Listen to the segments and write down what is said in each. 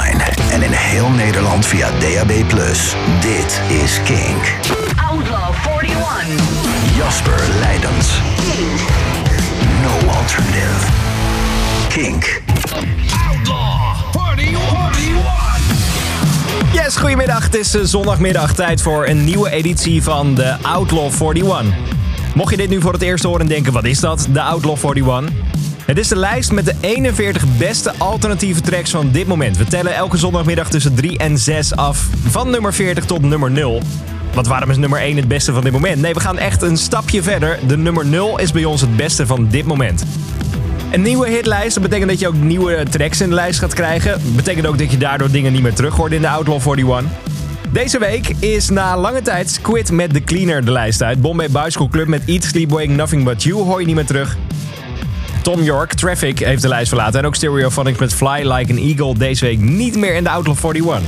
online en in heel Nederland via DAB+. Dit is Kink. Outlaw 41. Jasper Leidens. No alternative. Kink. Yes, goedemiddag. Het is eh, zondagmiddag. Tijd voor een nieuwe editie van de Outlaw 41. Mocht je dit nu voor het eerst horen en denken, wat is dat? De Outlaw 41. Het is de lijst met de 41 beste alternatieve tracks van dit moment. We tellen elke zondagmiddag tussen 3 en 6 af. Van nummer 40 tot nummer 0. Want waarom is nummer 1 het beste van dit moment? Nee, we gaan echt een stapje verder. De nummer 0 is bij ons het beste van dit moment. Een nieuwe hitlijst, dat betekent dat je ook nieuwe tracks in de lijst gaat krijgen. Dat betekent ook dat je daardoor dingen niet meer terug hoort in de Outlaw 41. Deze week is na lange tijd Squid met The Cleaner de lijst uit. Bombay Bicycle Club met Eat, Sleep, Wake, Nothing But You hoor je niet meer terug. Tom York, Traffic, heeft de lijst verlaten. En ook Stereophonics met Fly Like an Eagle deze week niet meer in de Outlaw 41.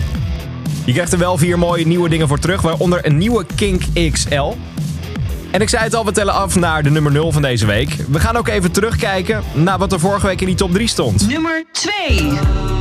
Je krijgt er wel vier mooie nieuwe dingen voor terug, waaronder een nieuwe Kink XL. En ik zei het al, we tellen af naar de nummer 0 van deze week. We gaan ook even terugkijken naar wat er vorige week in die top 3 stond. Nummer 2.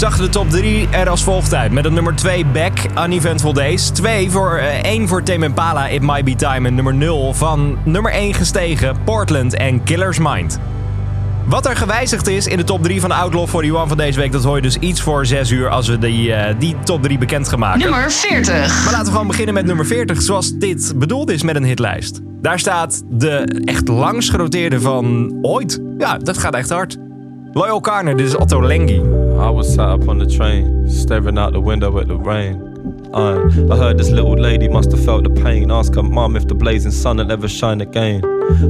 Zag de top 3 er als volgt uit. Met op nummer 2 Back, Uneventful Days. 2 voor, eh, 1 voor Tame Impala, It Might Be Time. En nummer 0 van nummer 1 gestegen, Portland en Killer's Mind. Wat er gewijzigd is in de top 3 van Outlaw 41 van deze week... dat hoor je dus iets voor 6 uur als we die, eh, die top 3 bekend gaan maken. Nummer 40. Maar laten we gewoon beginnen met nummer 40, zoals dit bedoeld is met een hitlijst. Daar staat de echt langst genoteerde van ooit. Ja, dat gaat echt hard. Loyal Carner, dit is Otto Lengi. I was sat up on the train, staring out the window at the rain. I heard this little lady must have felt the pain. Ask her mum if the blazing sun will ever shine again.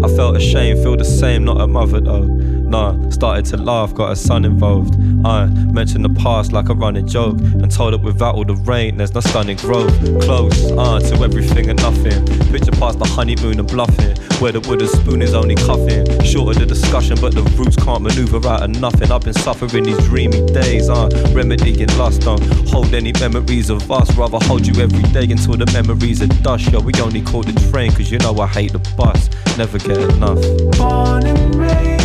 I felt ashamed, feel the same, not a mother though. Nah, started to laugh, got her son involved. I mentioned the past like a running joke, and told it without all the rain, there's no stunning growth. Close, uh, to everything and nothing. Picture past the honeymoon and bluffing, where the wooden spoon is only cuffing. Shorter the discussion, but the roots can't maneuver out of nothing. I've been suffering these dreamy days, uh, remedying lust. Don't hold any memories of us, rather hold you every day until the memories are dust. Yo, we only call the train, cause you know I hate the bus. Never get enough. Born and raised,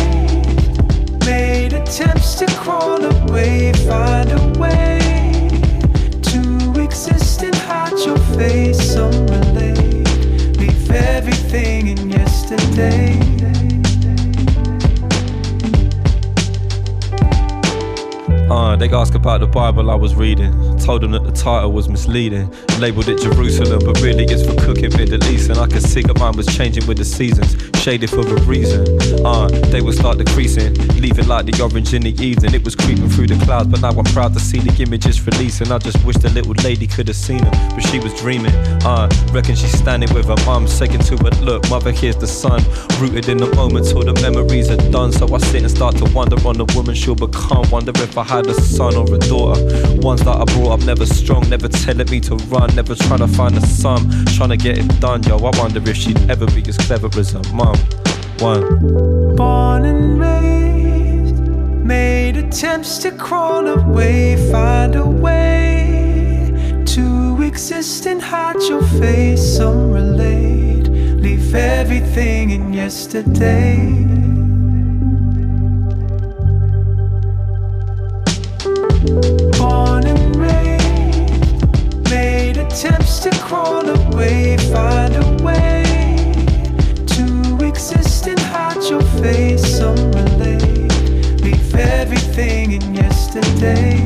made attempts to crawl away, find a way to exist and hide your face. Some relate, leave everything in yesterday. Uh, they asked about the Bible I was reading. Told them that the title was misleading. Labeled it Jerusalem, but really it's for cooking Middle East. And I could see that mine was changing with the seasons, shaded for a reason. Uh, they would start decreasing, leaving like the orange in the evening. It was creeping through the clouds, but now I'm proud to see the images releasing. I just wish the little lady could have seen them, but she was dreaming. Uh, reckon she's standing with her mum, saying to her, Look, mother, here's the sun. Rooted in the moment till the memories are done. So I sit and start to wonder on the woman she'll become. Wonder if I had a son or a daughter. Ones that I brought up never strong, never telling me to run, never trying to find a sum, trying to get it done. Yo, I wonder if she'd ever be as clever as her mum. One. Born and raised, made attempts to crawl away, find a way to exist and hide your face. Some relate, leave everything in yesterday. Born and raised, made attempts to crawl away, find a way to exist and hide your face. Some relate, leave everything in yesterday.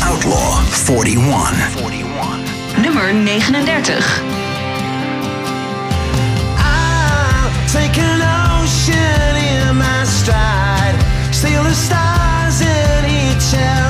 Outlaw 41. Nummer 39. Take an ocean in my stride. Steal the stars and hitch a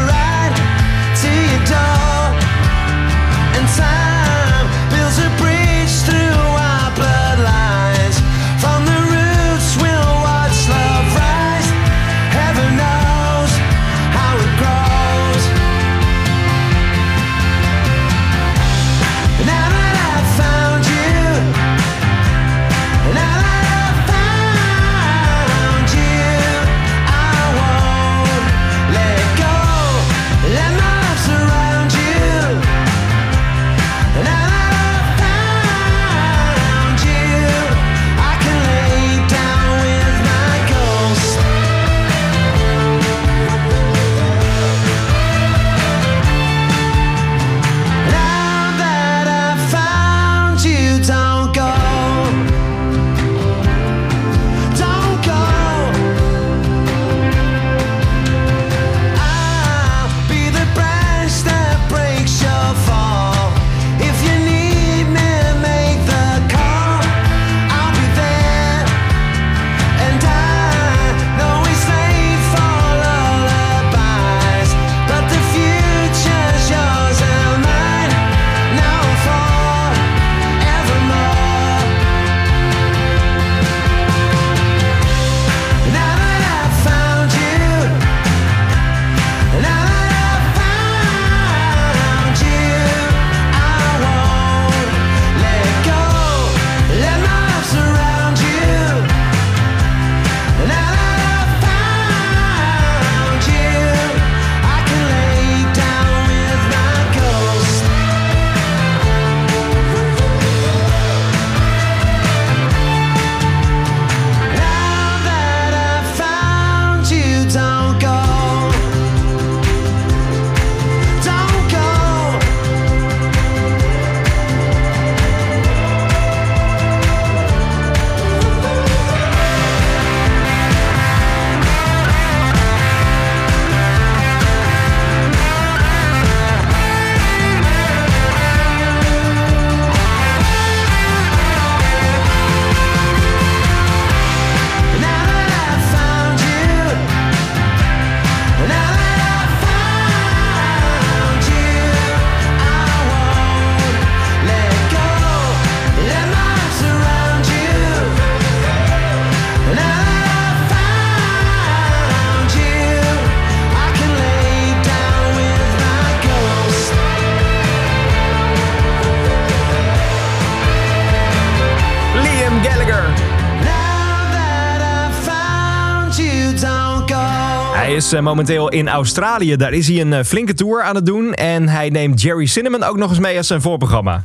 eh, momenteel in Australië. Daar is hij een eh, flinke tour aan het doen. En hij neemt Jerry Cinnamon ook nog eens mee als zijn voorprogramma.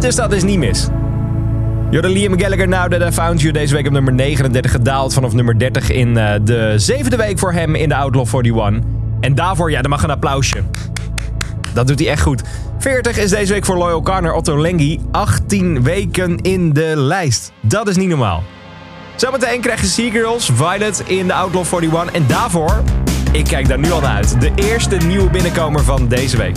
Dus dat is niet mis. Jorden Liam Gallagher, Now That I Found You. Deze week op nummer 39 gedaald vanaf nummer 30 in eh, de zevende week voor hem in de Outlaw 41. En daarvoor, ja, dan mag een applausje. Dat doet hij echt goed. 40 is deze week voor Loyal Carner Otto Lengi. 18 weken in de lijst. Dat is niet normaal. Zometeen krijg je Seagirls, Violet in de Outlaw 41. En daarvoor, ik kijk daar nu al naar uit, de eerste nieuwe binnenkomer van deze week.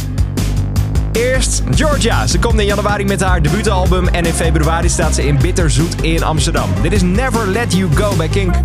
Eerst Georgia. Ze komt in januari met haar debuutalbum en in februari staat ze in Bitterzoet in Amsterdam. Dit is Never Let You Go bij Kink.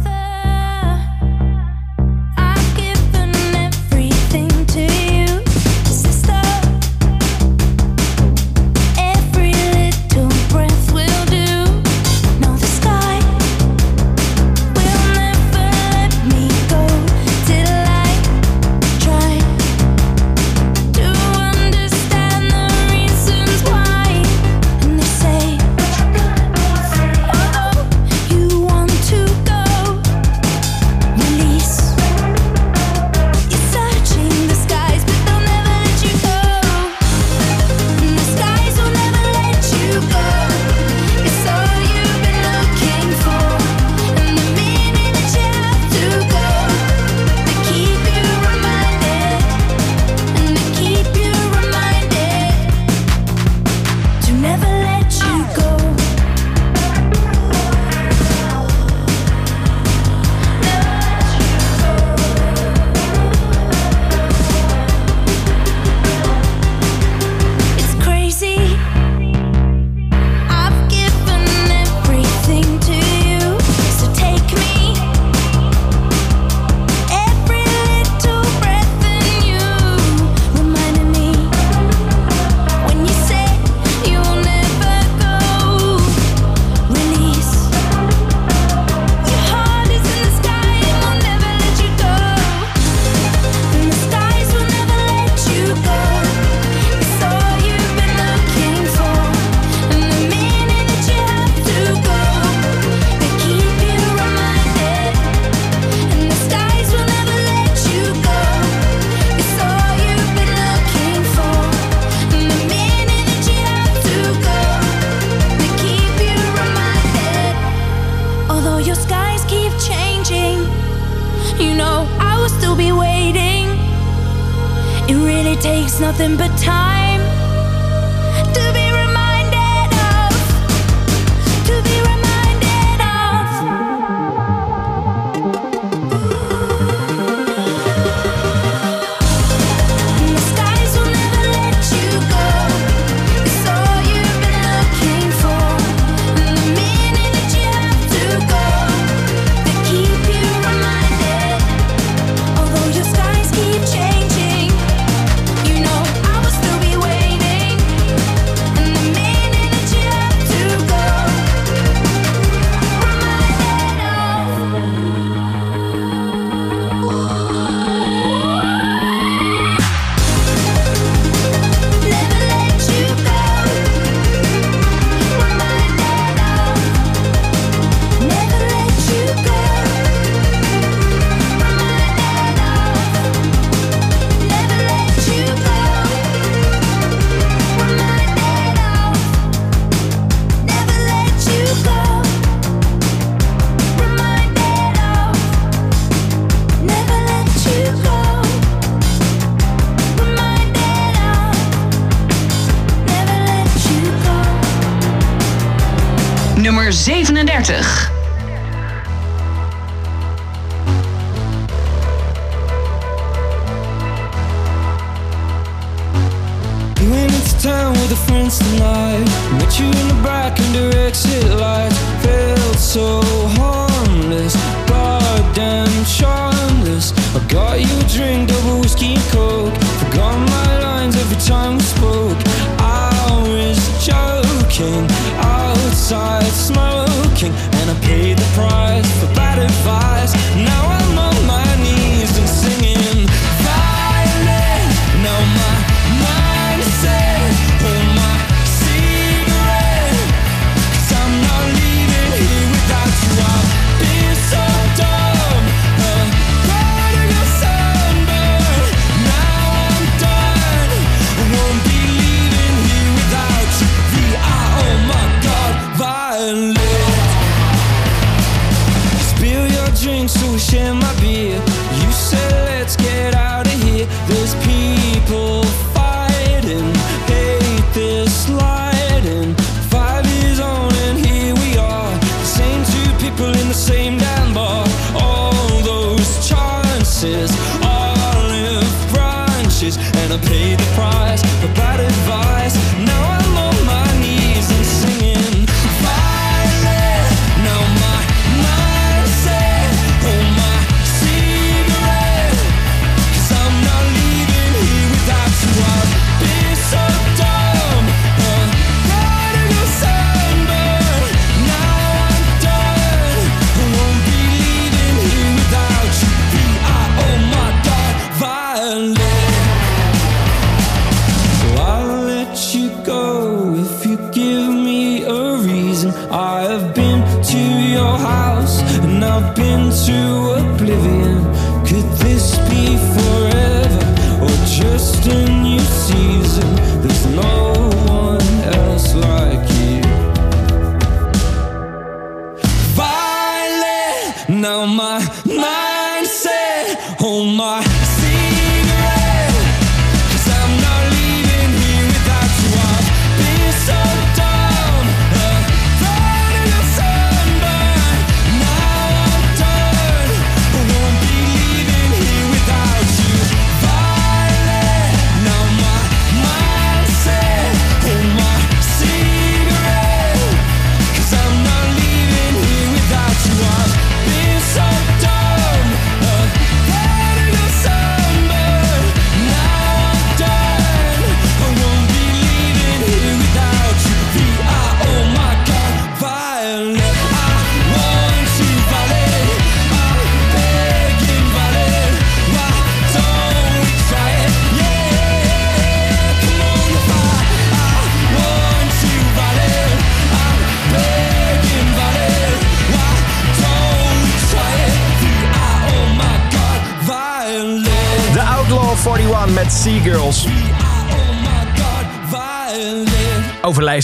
37.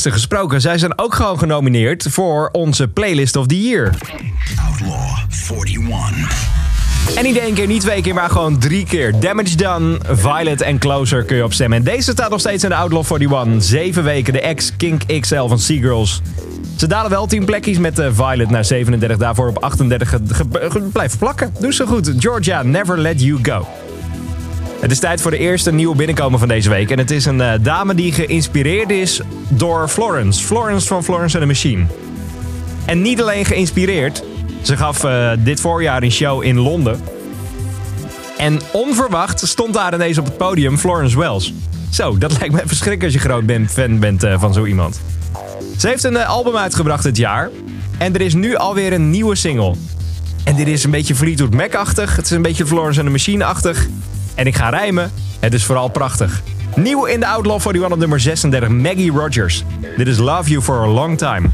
gesproken. Zij zijn ook gewoon genomineerd voor onze Playlist of the Year. Outlaw 41. En niet keer, niet twee keer, maar gewoon drie keer. Damage Done, Violet en Closer kun je opstemmen. En deze staat nog steeds in de Outlaw 41. Zeven weken, de ex Kink XL van Seagirls. Ze dalen wel 10 plekjes met de Violet naar 37, daarvoor op 38 blijven plakken. Doe ze goed. Georgia, Never Let You Go. Het is tijd voor de eerste nieuwe binnenkomen van deze week. En het is een eh, dame die geïnspireerd is door Florence. Florence van Florence and the Machine. En niet alleen geïnspireerd, ze gaf eh, dit voorjaar een show in Londen. En onverwacht stond daar ineens op het podium Florence Wells. Zo, dat lijkt me even als je groot ben, fan bent eh, van zo iemand. Ze heeft een eh, album uitgebracht dit jaar. En er is nu alweer een nieuwe single. En dit is een beetje Fleetwood Mac-achtig. Het is een beetje Florence and the Machine-achtig. En ik ga rijmen. Het is vooral prachtig. Nieuw in de Outlaw 41 op nummer 36, Maggie Rogers. Dit is Love You For A Long Time.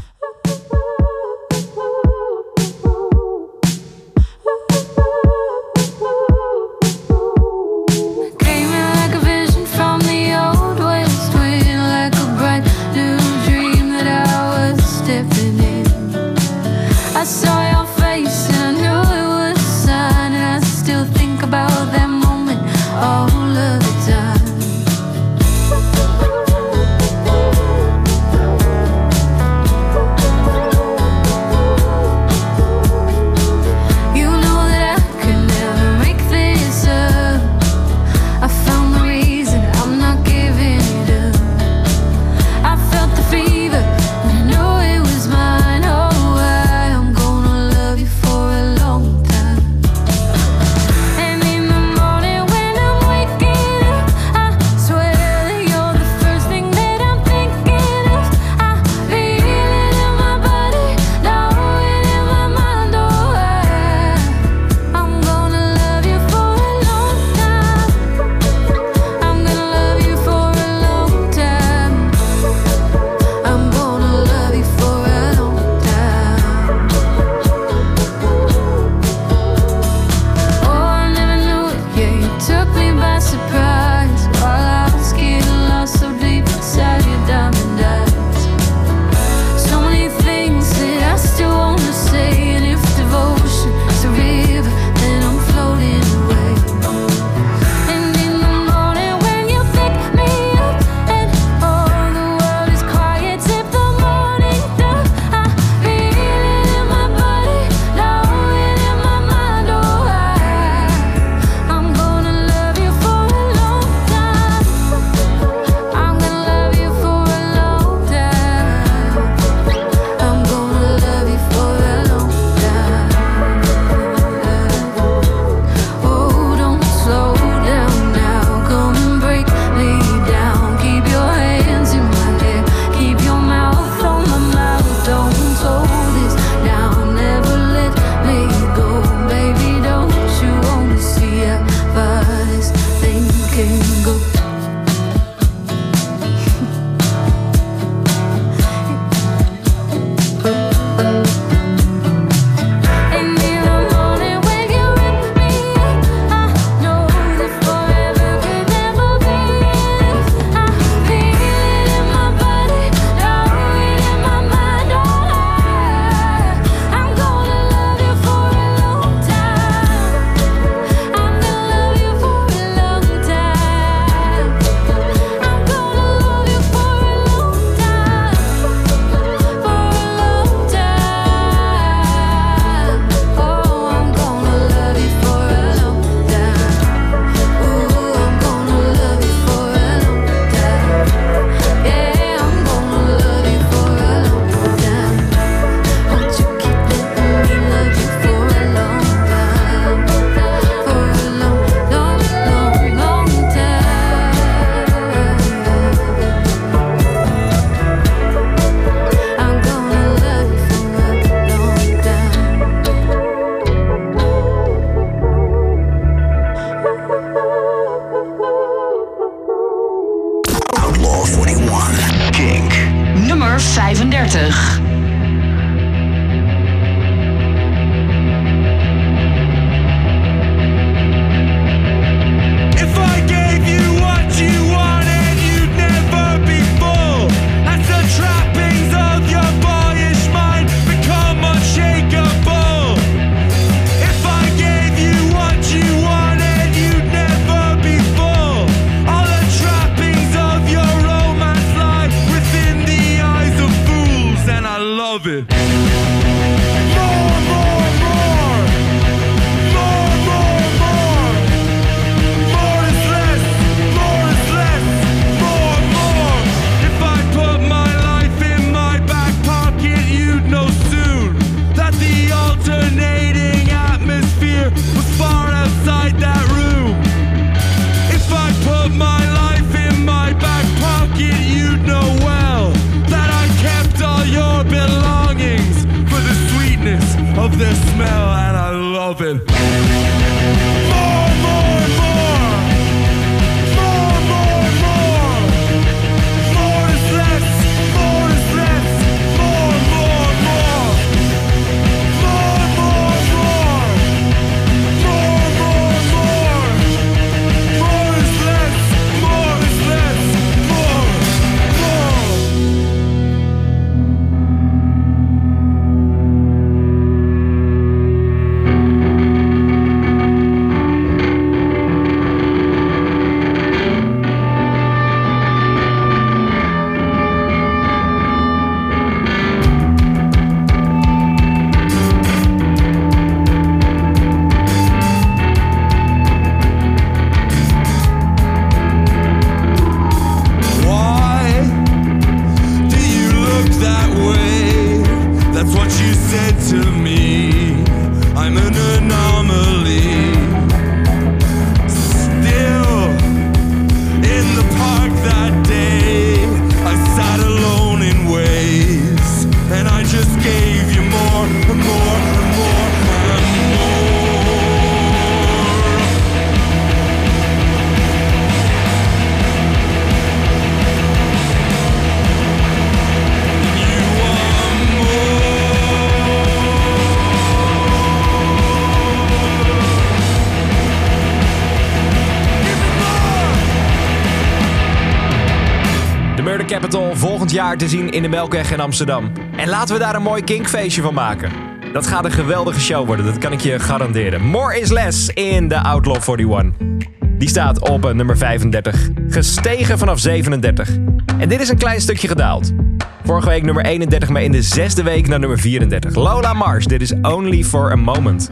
te zien in de Melkweg in Amsterdam. En laten we daar een mooi kinkfeestje van maken. Dat gaat een geweldige show worden, dat kan ik je garanderen. More is less in de Outlaw 41. Die staat op eh, nummer 35, gestegen vanaf 37. En dit is een klein stukje gedaald. Vorige week nummer 31, maar in de zesde week naar nummer 34. Lola Mars, dit is Only for a Moment.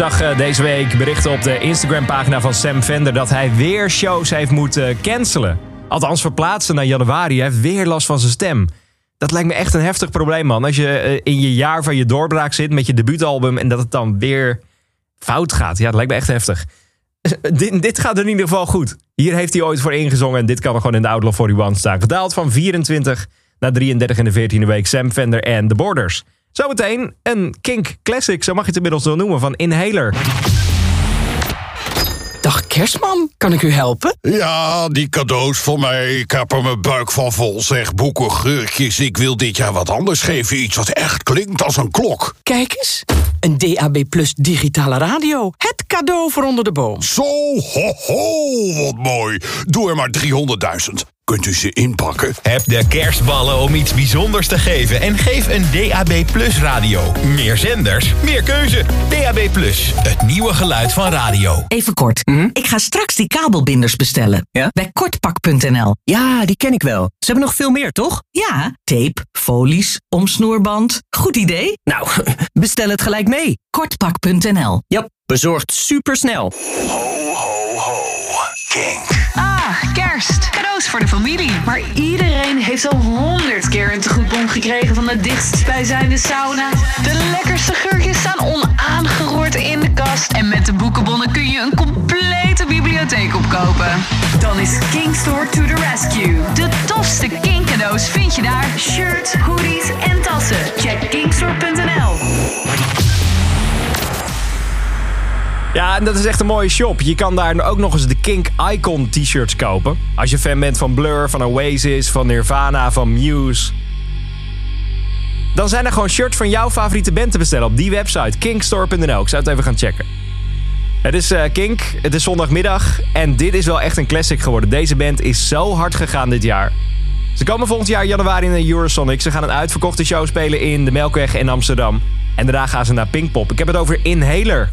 Zag eh, deze week berichten op de Instagram-pagina van Sam Vender dat hij weer shows heeft moeten cancelen. Althans, verplaatsen naar januari. Hij heeft weer last van zijn stem. Dat lijkt me echt een heftig probleem, man. Als je eh, in je jaar van je doorbraak zit met je debuutalbum en dat het dan weer fout gaat. Ja, dat lijkt me echt heftig. dit, dit gaat in ieder geval goed. Hier heeft hij ooit voor ingezongen en dit kan er gewoon in de Outlaw 41 staan. Gedaald van 24 naar 33 in de 14e week. Sam Vender en The Borders. Zometeen een Kink Classic, zo mag je het inmiddels wel noemen, van Inhaler. Dag kerstman, kan ik u helpen? Ja, die cadeaus voor mij. Ik heb er mijn buik van vol. Zeg, boeken, geurtjes. Ik wil dit jaar wat anders geven. Iets wat echt klinkt als een klok. Kijk eens, een DAB Plus digitale radio. Het cadeau voor onder de boom. Zo, ho, ho, wat mooi. Doe er maar 300.000. Kunt u ze inpakken? Heb de kerstballen om iets bijzonders te geven en geef een DAB Plus radio. Meer zenders, meer keuze. DAB Plus, het nieuwe geluid van radio. Even kort. Ik ga straks die kabelbinders bestellen. Bij kortpak.nl. Ja, die ken ik wel. Ze hebben nog veel meer, toch? Ja, tape, folies, omsnoerband. Goed idee. Nou, bestel het gelijk mee. Kortpak.nl. Ja, bezorgd supersnel. Ho, ho, ho. Kink. Ah, kerst. Cadeaus voor de familie. Maar iedereen heeft al honderd keer een tegoedbon gekregen van de dichtstbijzijnde sauna. De lekkerste geurtjes staan onaangeroerd in de kast. En met de boekenbonnen kun je een complete bibliotheek opkopen. Dan is King Store to the rescue. De tofste King cadeaus vind je daar. Shirts, hoodies Ja, en dat is echt een mooie shop. Je kan daar ook nog eens de Kink Icon t-shirts kopen. Als je fan bent van Blur, van Oasis, van Nirvana, van Muse. Dan zijn er gewoon shirts van jouw favoriete band te bestellen op die website, kinkstore.nl. Ik zou het even gaan checken. Het is eh, Kink, het is zondagmiddag en dit is wel echt een classic geworden. Deze band is zo hard gegaan dit jaar. Ze komen volgend jaar januari de Eurosonic. Ze gaan een uitverkochte show spelen in de Melkweg in Amsterdam. En daarna gaan ze naar Pinkpop. Ik heb het over Inhaler.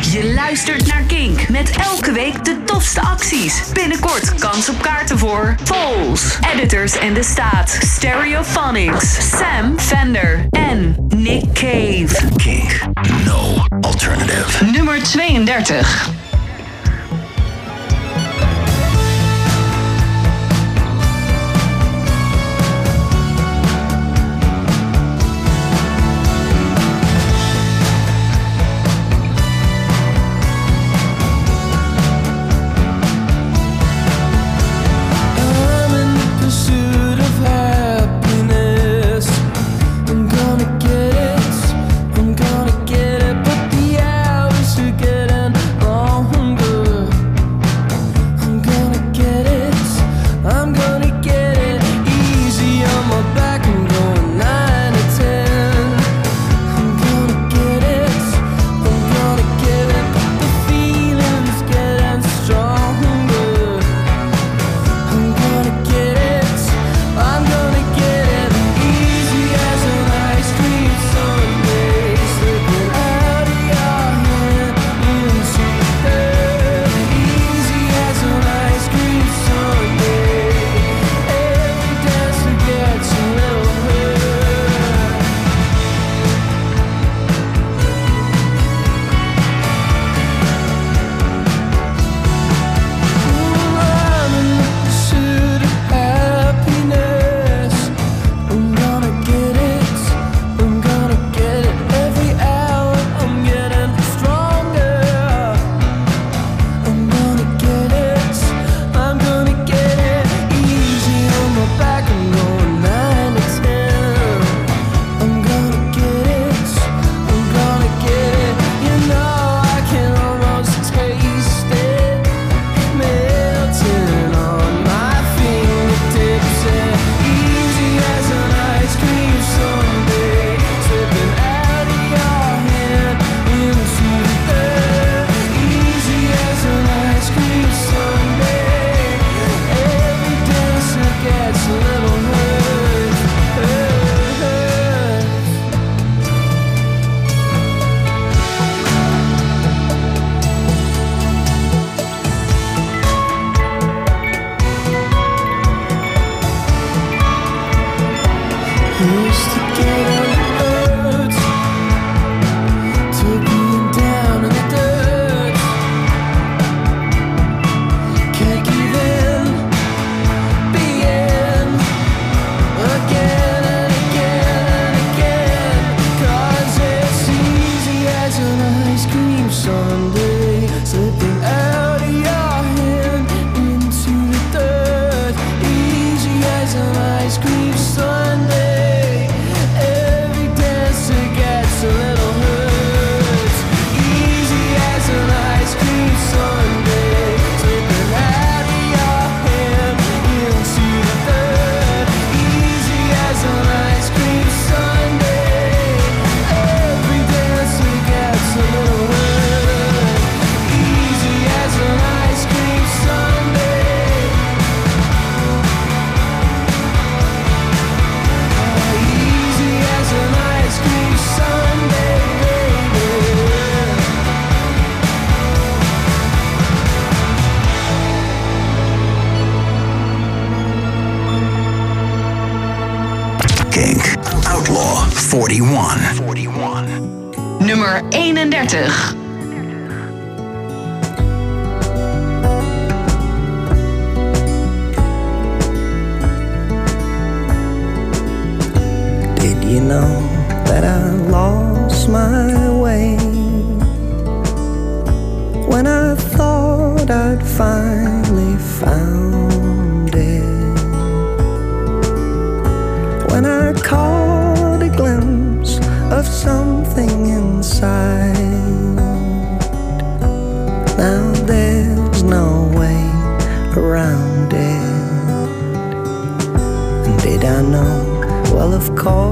Je luistert naar Kink met elke week de tofste acties. Binnenkort kans op kaarten voor Foles, Editors in de Staat, Stereophonics, Sam Fender en Nick Cave. Kink. No alternative. Nummer 32.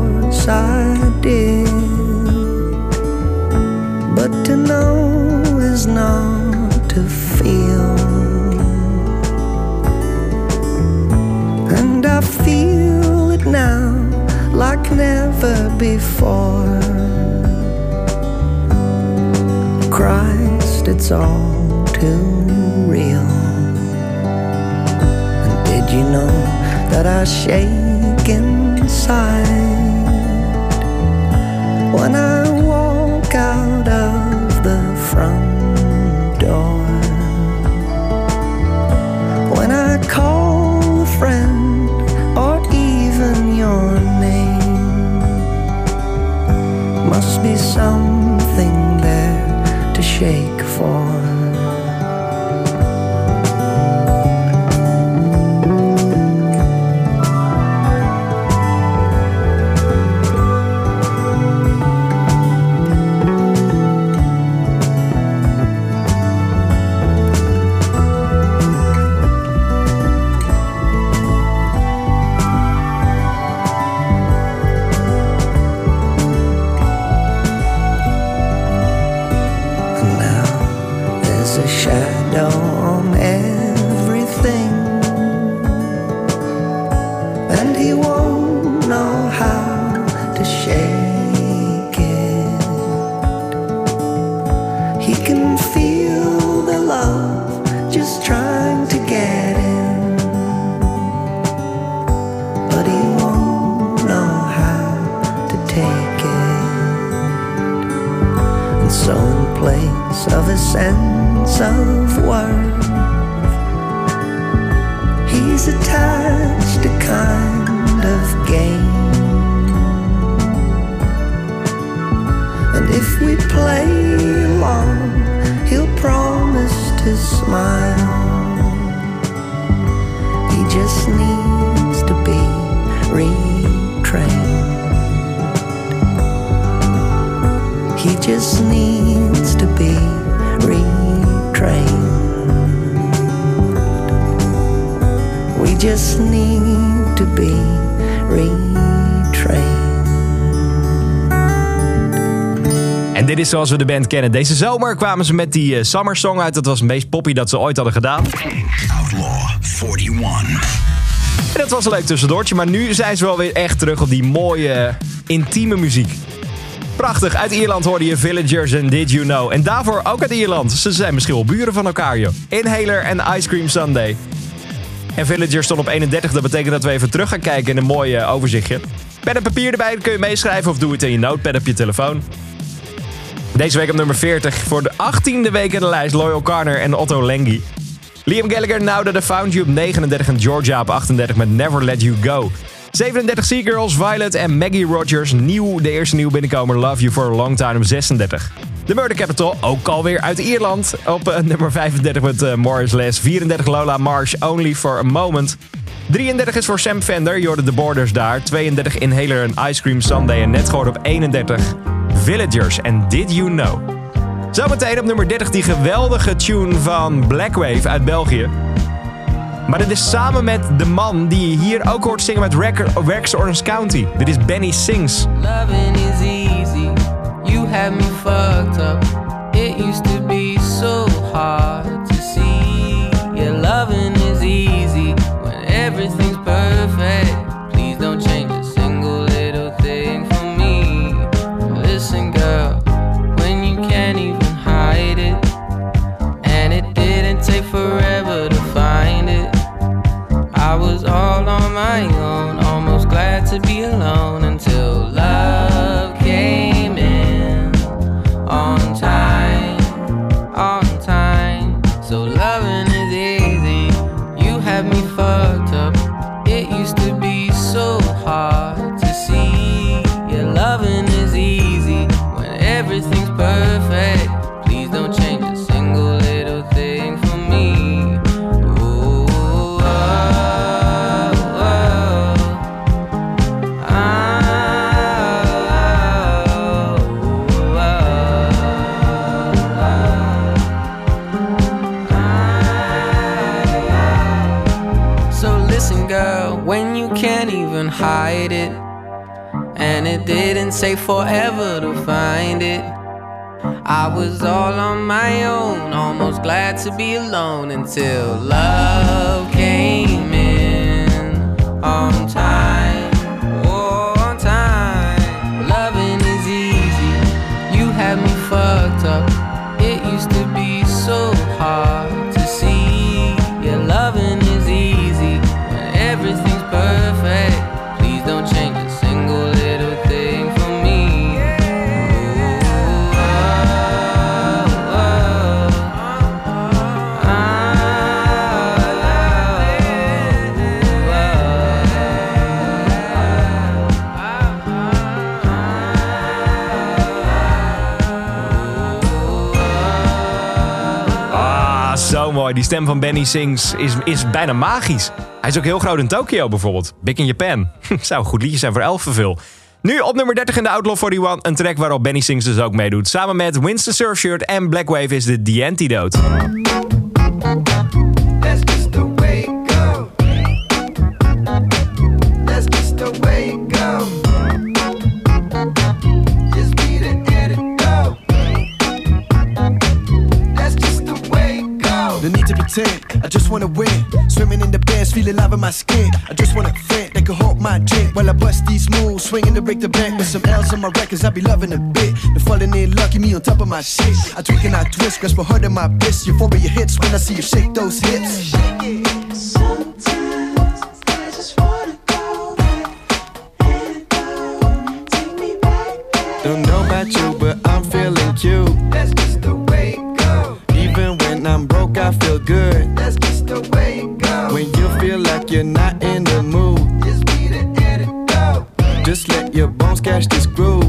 Course I did. But to know is not to feel. And I feel it now like never before. Christ, it's all too real. And did you know that I shake inside when I walk out of the front door? When I call a friend or even your name, must be something there to shake for. so is zoals we de band kennen. Deze zomer kwamen ze met die eh, Summer Song uit. Dat was het meest poppy dat ze ooit hadden gedaan. Outlaw 41. En dat was een leuk tussendoortje. Maar nu zijn ze wel weer echt terug op die mooie, intieme muziek. Prachtig. Uit Ierland hoorde je Villagers en Did You Know. En daarvoor ook uit Ierland. Ze zijn misschien wel buren van elkaar, joh. Inhaler en Ice Cream Sunday. En Villagers stond op 31. Dat betekent dat we even terug gaan kijken in een mooi overzichtje. Pen en papier erbij, dan kun je meeschrijven of doe het in je notepad op je telefoon. Deze week op nummer 40. Voor de 18e week in de lijst Loyal Carner en Otto Lengi. Liam Gallagher, That I Found You op 39 en Georgia op 38 met Never Let You Go. 37 Seagirls, Violet en Maggie Rogers. Nieuw, de eerste nieuw binnenkomer Love You For A Long Time op 36. De Murder Capital, ook alweer uit Ierland. Op eh, nummer 35 met eh, Morris Les. 34 Lola Marsh, Only For A Moment. 33 is voor Sam Fender, hoorde de Borders daar. 32 Inhaler en Ice Cream Sunday. En net gehoord op 31 Villagers en Did You Know. Zometeen op nummer 30 die geweldige tune van Blackwave uit België. Maar dit is samen met de man die je hier ook hoort zingen met Rex Orange County. Dit is Benny Sings. Loving is easy. You had me fucked up. It used to be so hard didn't say forever to find it. I was all on my own, almost glad to be alone until love Die stem van Benny Sings is, is bijna magisch. Hij is ook heel groot in Tokio bijvoorbeeld. Big in Japan. Zou een goed liedje zijn voor Elfenville. Nu op nummer 30 in de Outlaw 41. Een track waarop Benny Sings dus ook meedoet. Samen met Winston Surfshirt en Blackwave is de The Antidote. Just wanna win. Swimming in the bands, feeling love in my skin. I just wanna friend they can hold my drink while I bust these moves, swinging to break the bank with some L's on my records. I be loving a bit. The falling in lucky me on top of my shit. I tweak and I twist, grasp a heart in my bliss. Euphoria hits when I see you shake those hips. Don't know about you, but I'm feeling cute. That's just the good. That's just the way it go. When you feel like you're not in the mood, Just be the antidote. just let your bones catch this groove.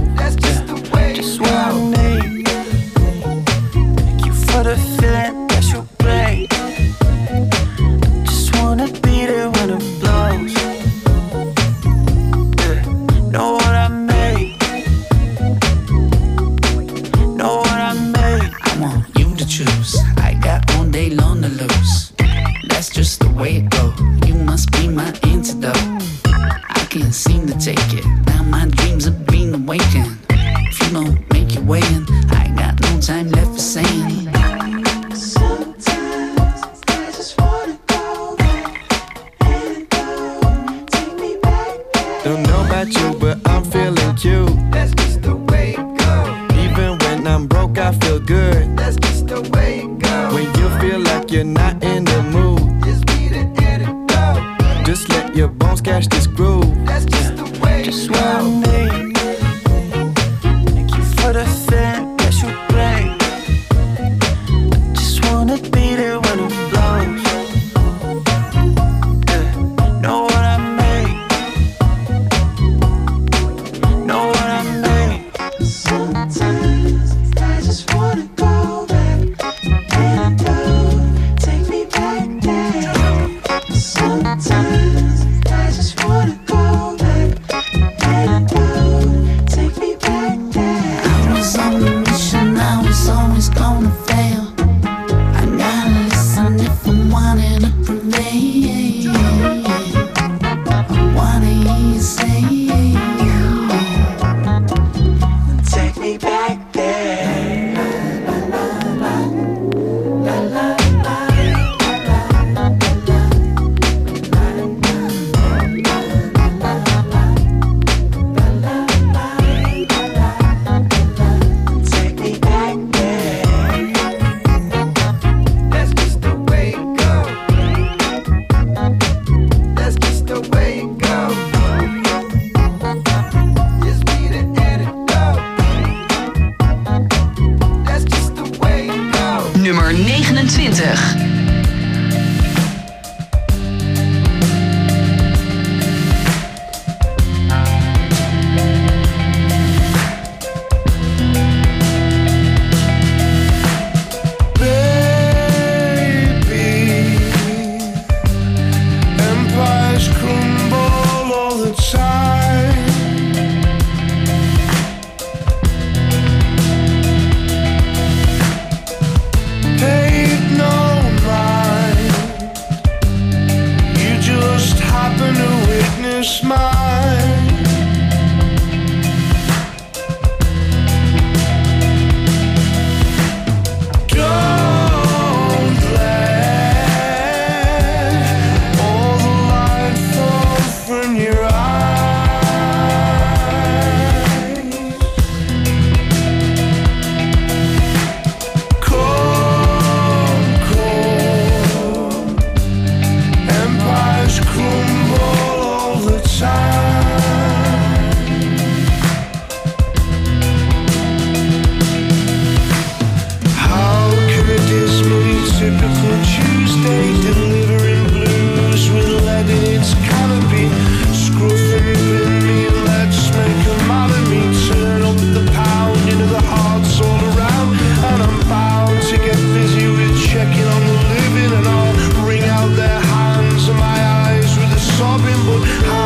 But how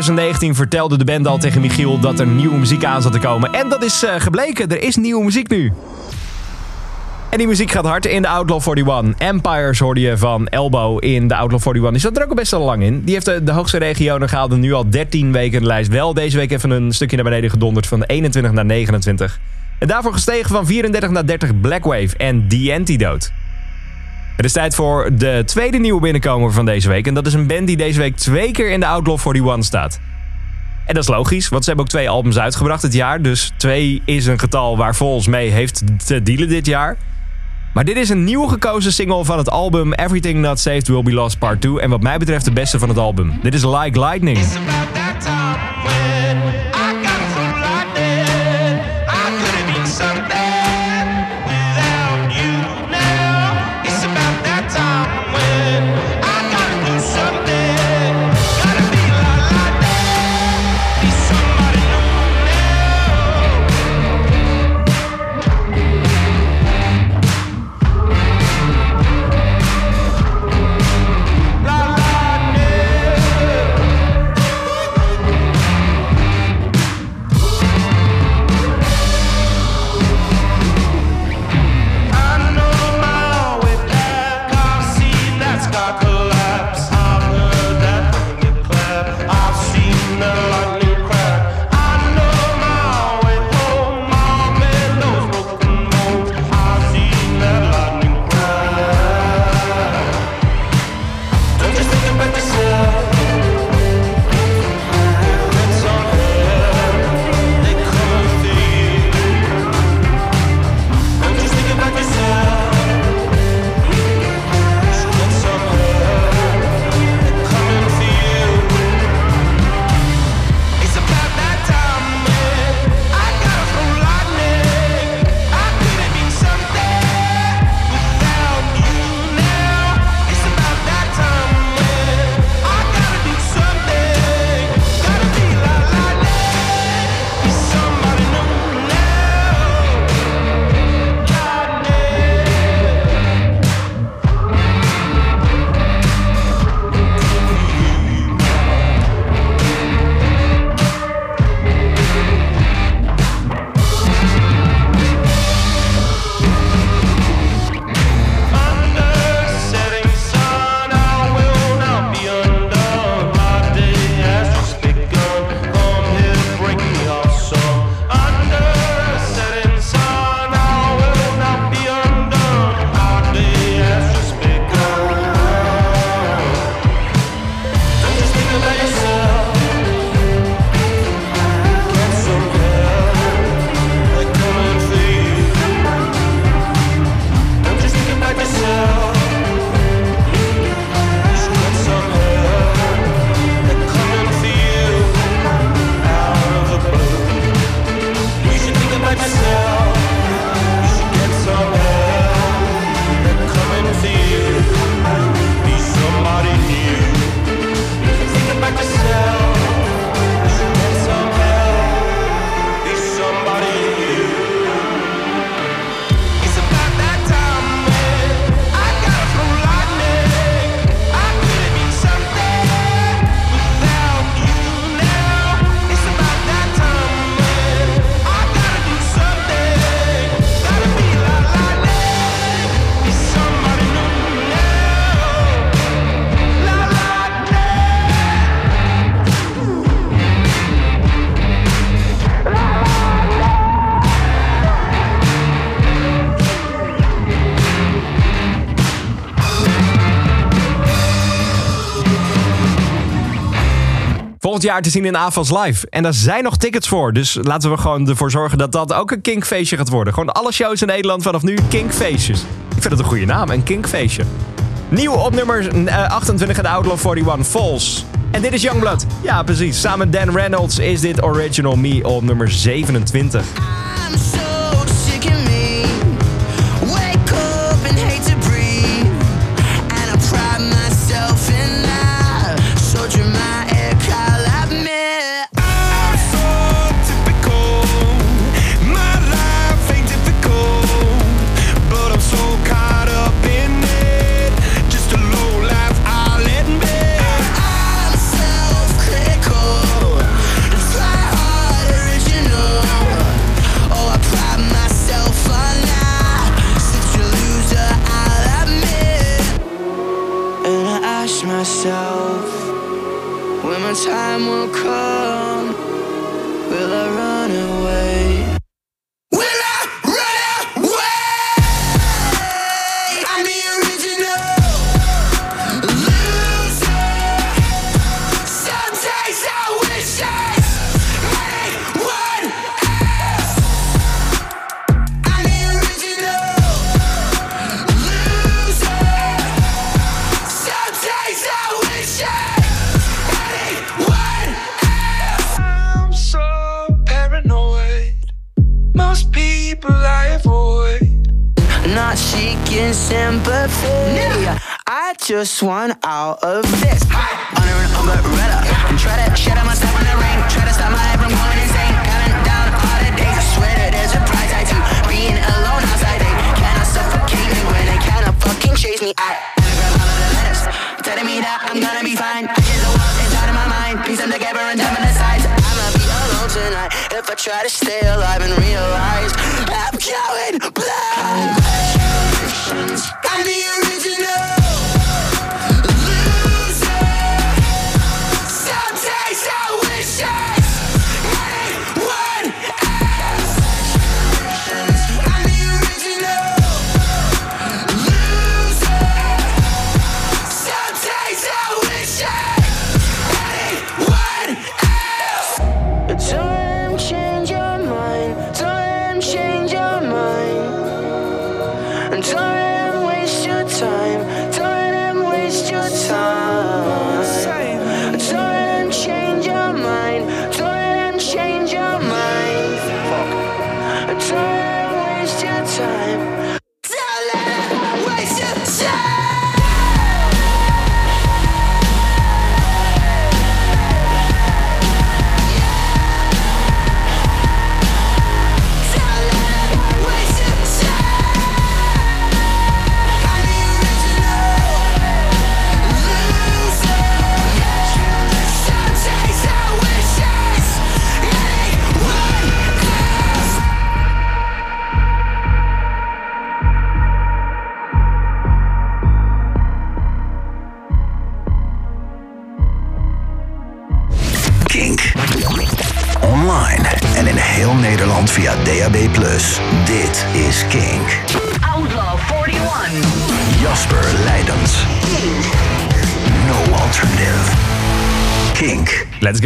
2019 vertelde de band al tegen Michiel dat er nieuwe muziek aan zat te komen. En dat is eh, gebleken, er is nieuwe muziek nu. En die muziek gaat hard in de Outlaw 41. Empires hoorde je van Elbow in de Outlaw 41. Die zat er ook al best wel lang in. Die heeft de, de hoogste regionen gehaald en nu al 13 weken in de lijst. Wel deze week even een stukje naar beneden gedonderd van 21 naar 29. En daarvoor gestegen van 34 naar 30 Blackwave en The Antidote. Het is tijd voor de tweede nieuwe binnenkomer van deze week. En dat is een band die deze week twee keer in de Outlaw 41 staat. En dat is logisch, want ze hebben ook twee albums uitgebracht dit jaar. Dus twee is een getal waar Vols mee heeft te dealen dit jaar. Maar dit is een nieuw gekozen single van het album Everything Not Saved Will Be Lost Part 2. En wat mij betreft de beste van het album. Dit is Like Lightning. Jaar te zien in Avals Live. En daar zijn nog tickets voor. Dus laten we gewoon ervoor zorgen dat dat ook een kinkfeestje gaat worden. Gewoon alle shows in Nederland vanaf nu kinkfeestjes. Ik vind het een goede naam, een kinkfeestje. Nieuw op nummer eh, 28 in de Outlaw 41, Falls. En dit is Youngblood. Ja, precies. Samen Dan Reynolds is dit Original Me op nummer 27. Just want out of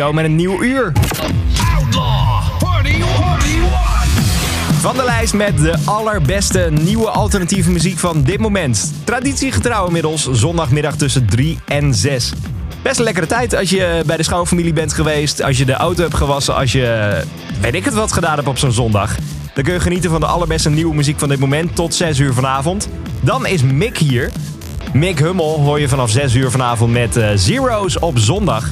go met een nieuw uur. Van de lijst met de allerbeste nieuwe alternatieve muziek van dit moment. Traditiegetrouw inmiddels, zondagmiddag tussen 3 en 6. Best een lekkere tijd als je bij de schoonfamilie bent geweest, als je de auto hebt gewassen, als je weet ik het wat gedaan hebt op zo'n zondag. Dan kun je genieten van de allerbeste nieuwe muziek van dit moment tot 6 uur vanavond. Dan is Mick hier. Mick Hummel hoor je vanaf 6 uur vanavond met eh, Zero's op zondag.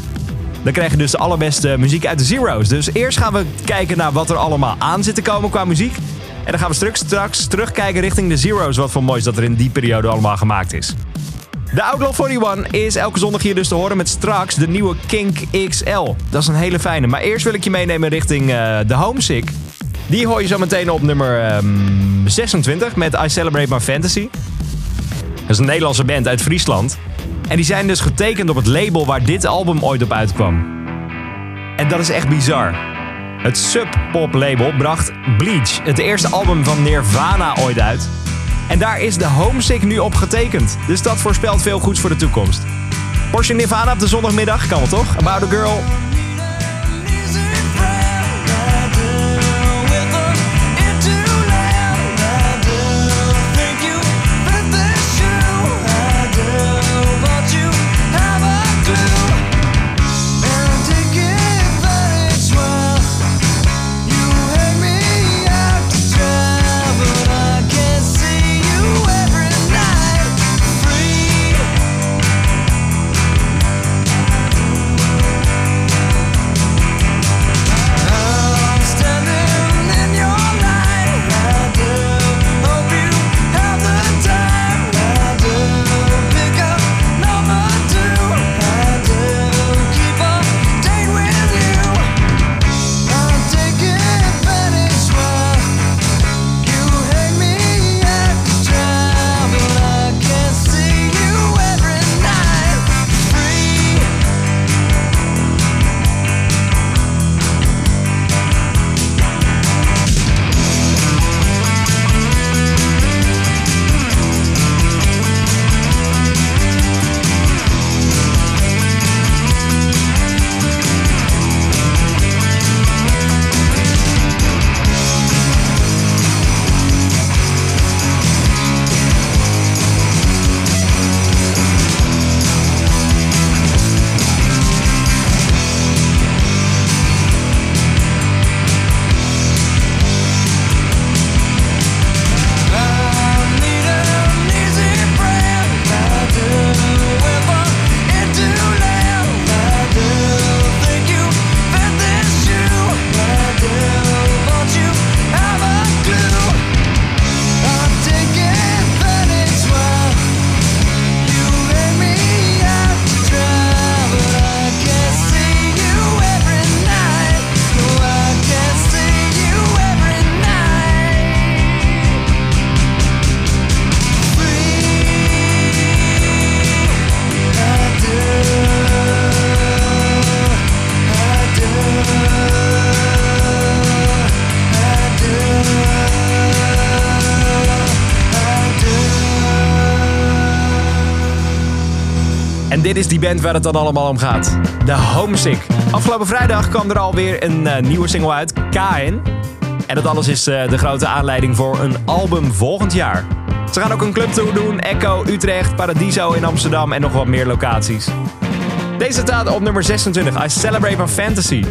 Dan krijg je dus de allerbeste muziek uit de Zero's. Dus eerst gaan we kijken naar wat er allemaal aan zit te komen qua muziek. En dan gaan we straks, straks terugkijken richting de Zero's. Wat voor moois dat er in die periode allemaal gemaakt is. De Outlaw 41 is elke zondag hier dus te horen met straks de nieuwe Kink XL. Dat is een hele fijne. Maar eerst wil ik je meenemen richting eh, de Homesick. Die hoor je zo meteen op nummer ehm, 26 met I Celebrate My Fantasy. Dat is een Nederlandse band uit Friesland. En die zijn dus getekend op het label waar dit album ooit op uitkwam. En dat is echt bizar. Het Sub Pop label bracht Bleach, het eerste album van Nirvana, ooit uit. En daar is de Homesick nu op getekend. Dus dat voorspelt veel goeds voor de toekomst. Porsche Nirvana op de zondagmiddag, kan wel toch? About a Girl. Die band waar het dan allemaal om gaat. De Homesick. Afgelopen vrijdag kwam er alweer een eh, nieuwe single uit, KN. En dat alles is eh, de grote aanleiding voor een album volgend jaar. Ze gaan ook een clubtour doen, Echo, Utrecht, Paradiso in Amsterdam en nog wat meer locaties. Deze staat op nummer 26, I Celebrate My Fantasy.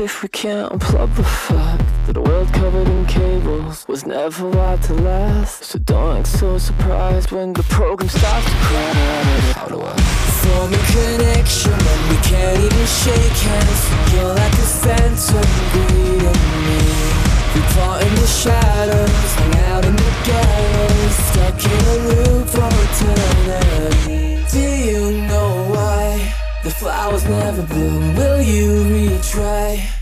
If we can't unplug the fact that a world covered in cables was never wired to last. So don't act so surprised when the program starts to crash. How do I form a connection when we can't even shake hands? You're like a phantom greeting me. We part in the shadows, hang out in the gallows, stuck in a loop for eternity. Do you know why the flowers never bloom? You retry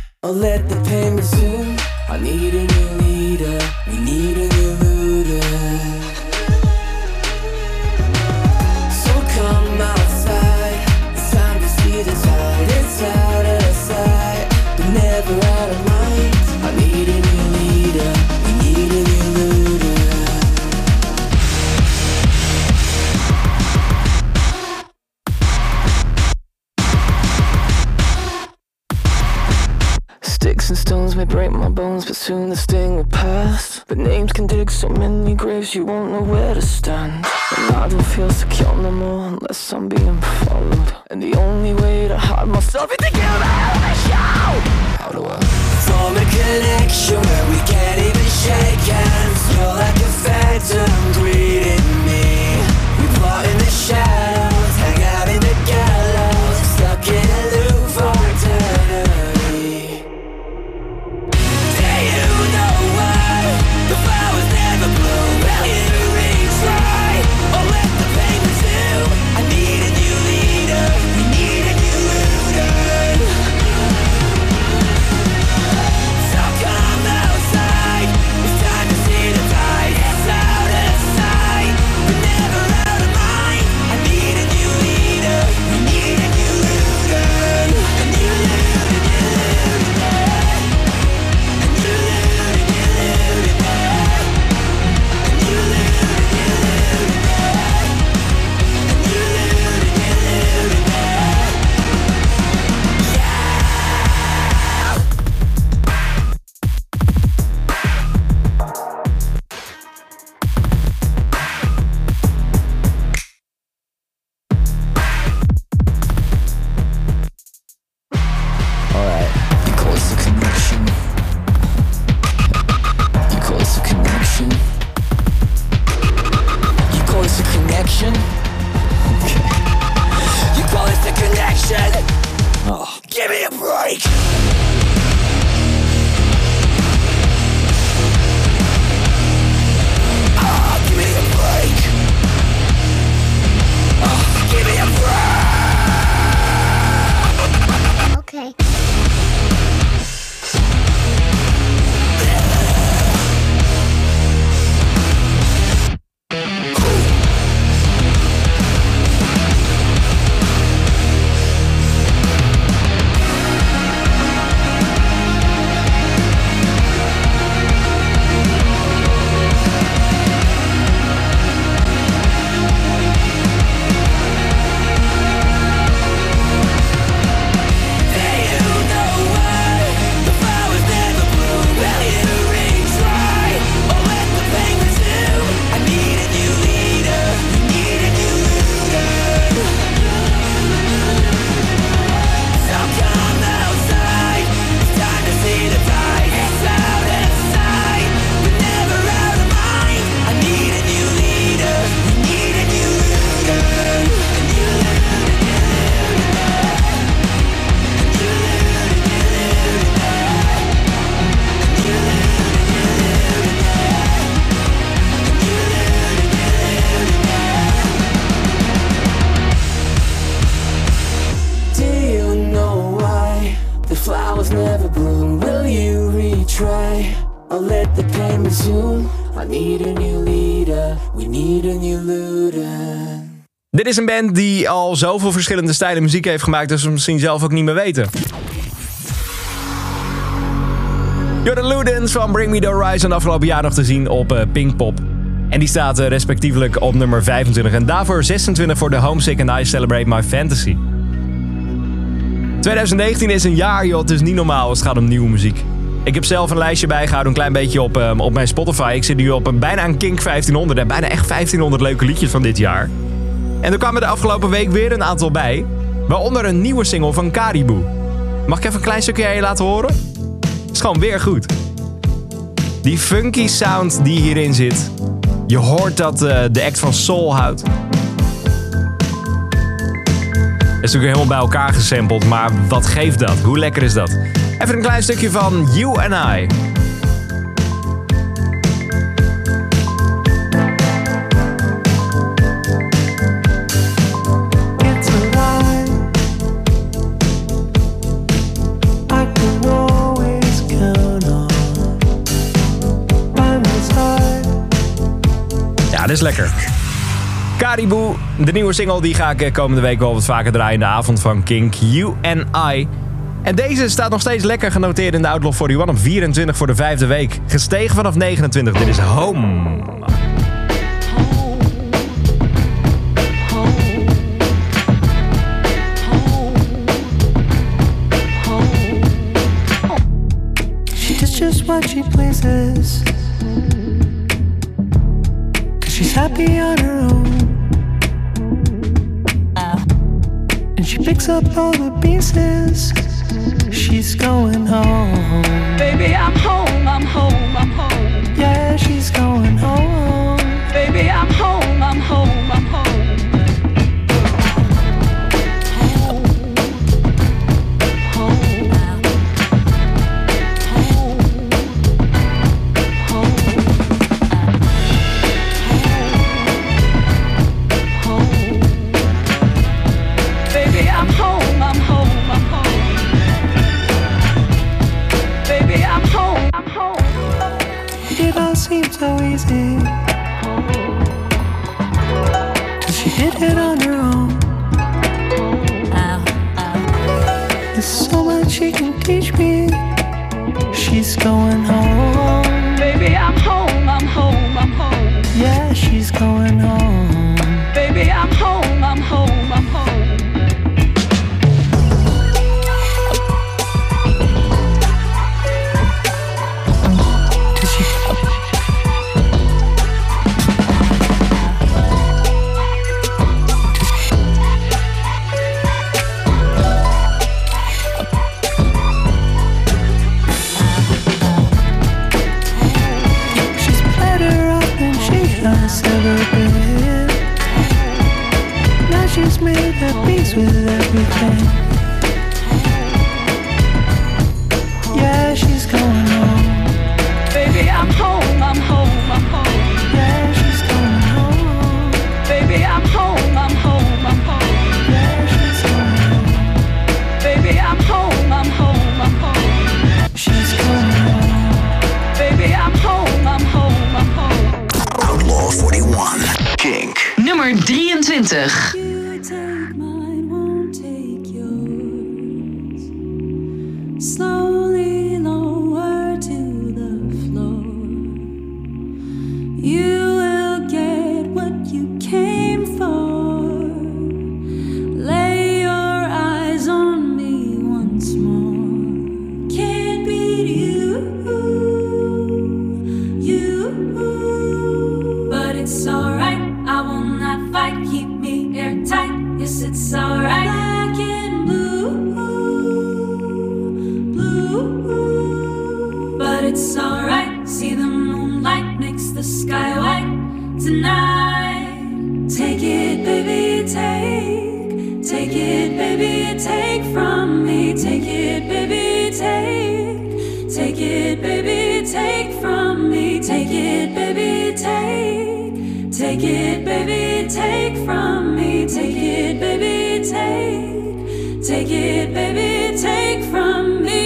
Dit is een band die al zoveel verschillende stijlen muziek heeft gemaakt... dat ze misschien zelf ook niet meer weten. Jordan Ludens van Bring Me The Horizon afgelopen jaar nog te zien op eh, Pinkpop. En die staat eh, respectievelijk op nummer 25 en daarvoor 26 voor The Homesick and I Celebrate My Fantasy. 2019 is een jaar, joh, het is niet normaal als het gaat om nieuwe muziek. Ik heb zelf een lijstje bijgehouden, een klein beetje op, ehm, op mijn Spotify. Ik zit nu op een, bijna een Kink 1500 en bijna echt 1500 leuke liedjes van dit jaar. En er kwamen de afgelopen week weer een aantal bij. Waaronder een nieuwe single van Caribou. Mag ik even een klein stukje aan je laten horen? Is gewoon weer goed. Die funky sound die hierin zit. Je hoort dat eh, de act van Soul houdt. Het is natuurlijk helemaal bij elkaar gesampled, maar wat geeft dat? Hoe lekker is dat? Even een klein stukje van You and I. is lekker. Caribou, de nieuwe single, die ga ik eh, komende week wel wat vaker draaien in de avond van Kink. You and I. En deze staat nog steeds lekker genoteerd in de Outlaw 41 op 24 voor de vijfde week. Gestegen vanaf 29. Dit is Home. Just what she pleases. She's happy on her own. Uh. And she picks up all the pieces. She's going home. Baby, I'm home, I'm home, I'm home. Yeah, she's going home. Baby, I'm home, I'm home, it's alright. Black and blue blue, but it's alright. See the moonlight makes the sky white tonight. Take it, baby, take, take it, baby, take from me. Take it, baby, take, take it, baby, take from me. Take it, take, it, baby, take from me. Take it, baby, take, take it, baby, take from me.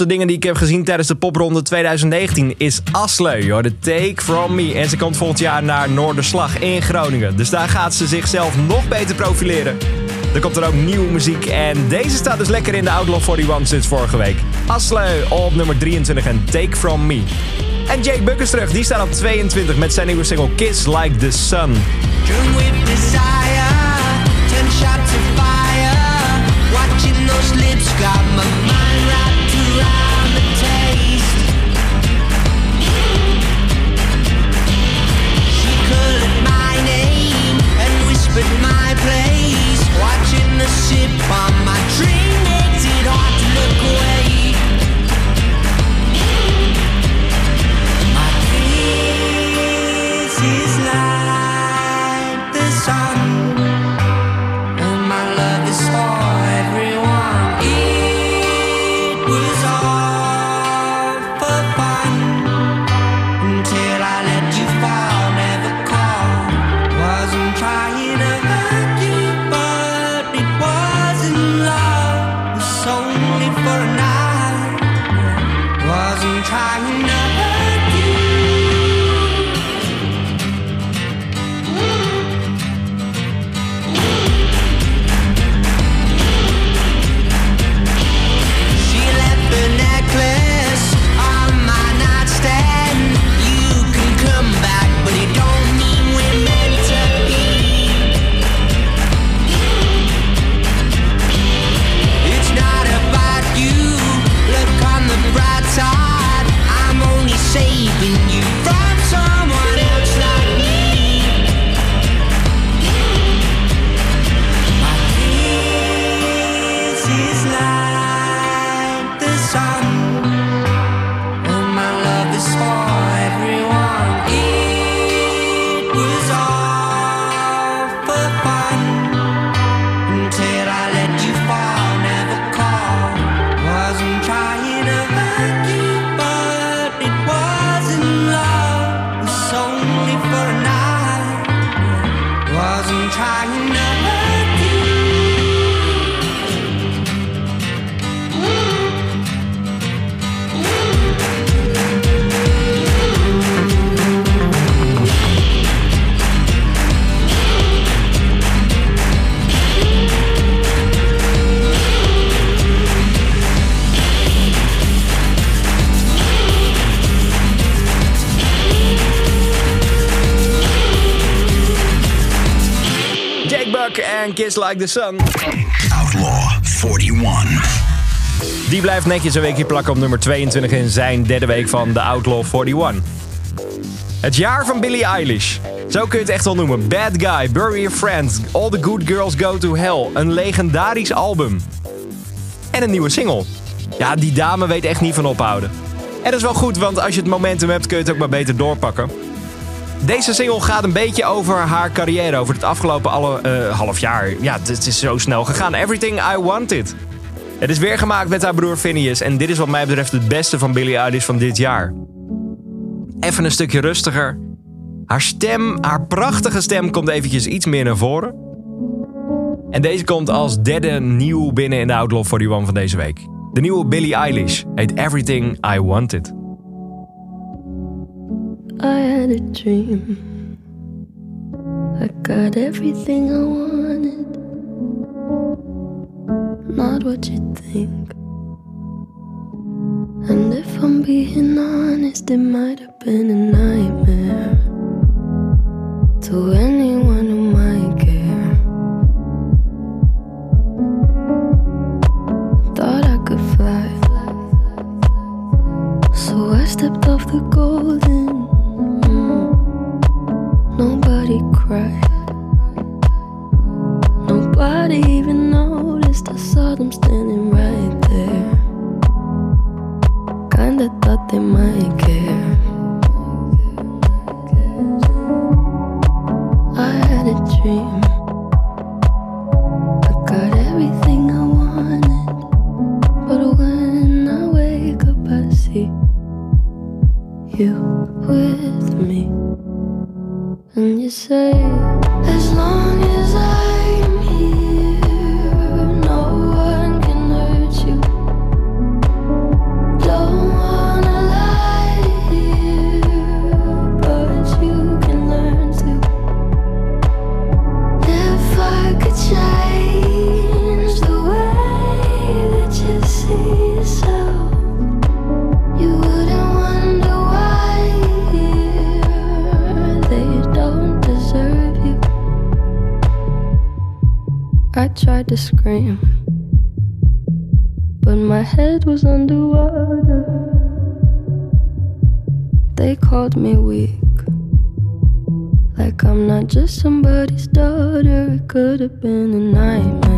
Tofste dingen die ik heb gezien tijdens de popronde 2019 is Asleu. Joh, de Take From Me. En ze komt volgend jaar naar Noorderslag in Groningen. Dus daar gaat ze zichzelf nog beter profileren. Er komt er ook nieuwe muziek en deze staat dus lekker in de Outlaw 41 sinds vorige week. Asleu op nummer 23 en Take From Me. En Jake Buck terug, die staat op 22 met zijn nieuwe single Kiss Like The Sun. En Kiss Like The Sun. Outlaw 41. Die blijft netjes een weekje plakken op nummer 22 in zijn derde week van de Outlaw 41. Het jaar van Billie Eilish. Zo kun je het echt wel noemen. Bad Guy, Bury Your Friends, All the Good Girls Go to Hell. Een legendarisch album. En een nieuwe single. Ja, die dame weet echt niet van ophouden. En dat is wel goed, want als je het momentum hebt kun je het ook maar beter doorpakken. Deze single gaat een beetje over haar carrière, over het afgelopen alle, eh, half jaar. Ja, het is zo snel gegaan. Everything I Wanted. Het is weer gemaakt met haar broer Phineas en dit is wat mij betreft het beste van Billie Eilish van dit jaar. Even een stukje rustiger. Haar stem, haar prachtige stem komt eventjes iets meer naar voren. En deze komt als derde nieuw binnen in de Outlaw 41 van deze week. De nieuwe Billie Eilish heet Everything I Wanted. I had a dream. I got everything I wanted. Not what you think. And if I'm being honest, it might have been a nightmare to anyone who might care. Thought I could fly, so I stepped off the golden. Nobody cried. Nobody even noticed. I saw them standing right there. Kinda thought they might care. I had a dream. I got everything I wanted. But when I wake up, I see you with me and you say, as long as tried to scream, but my head was underwater. They called me weak, like I'm not just somebody's daughter. It could have been a nightmare.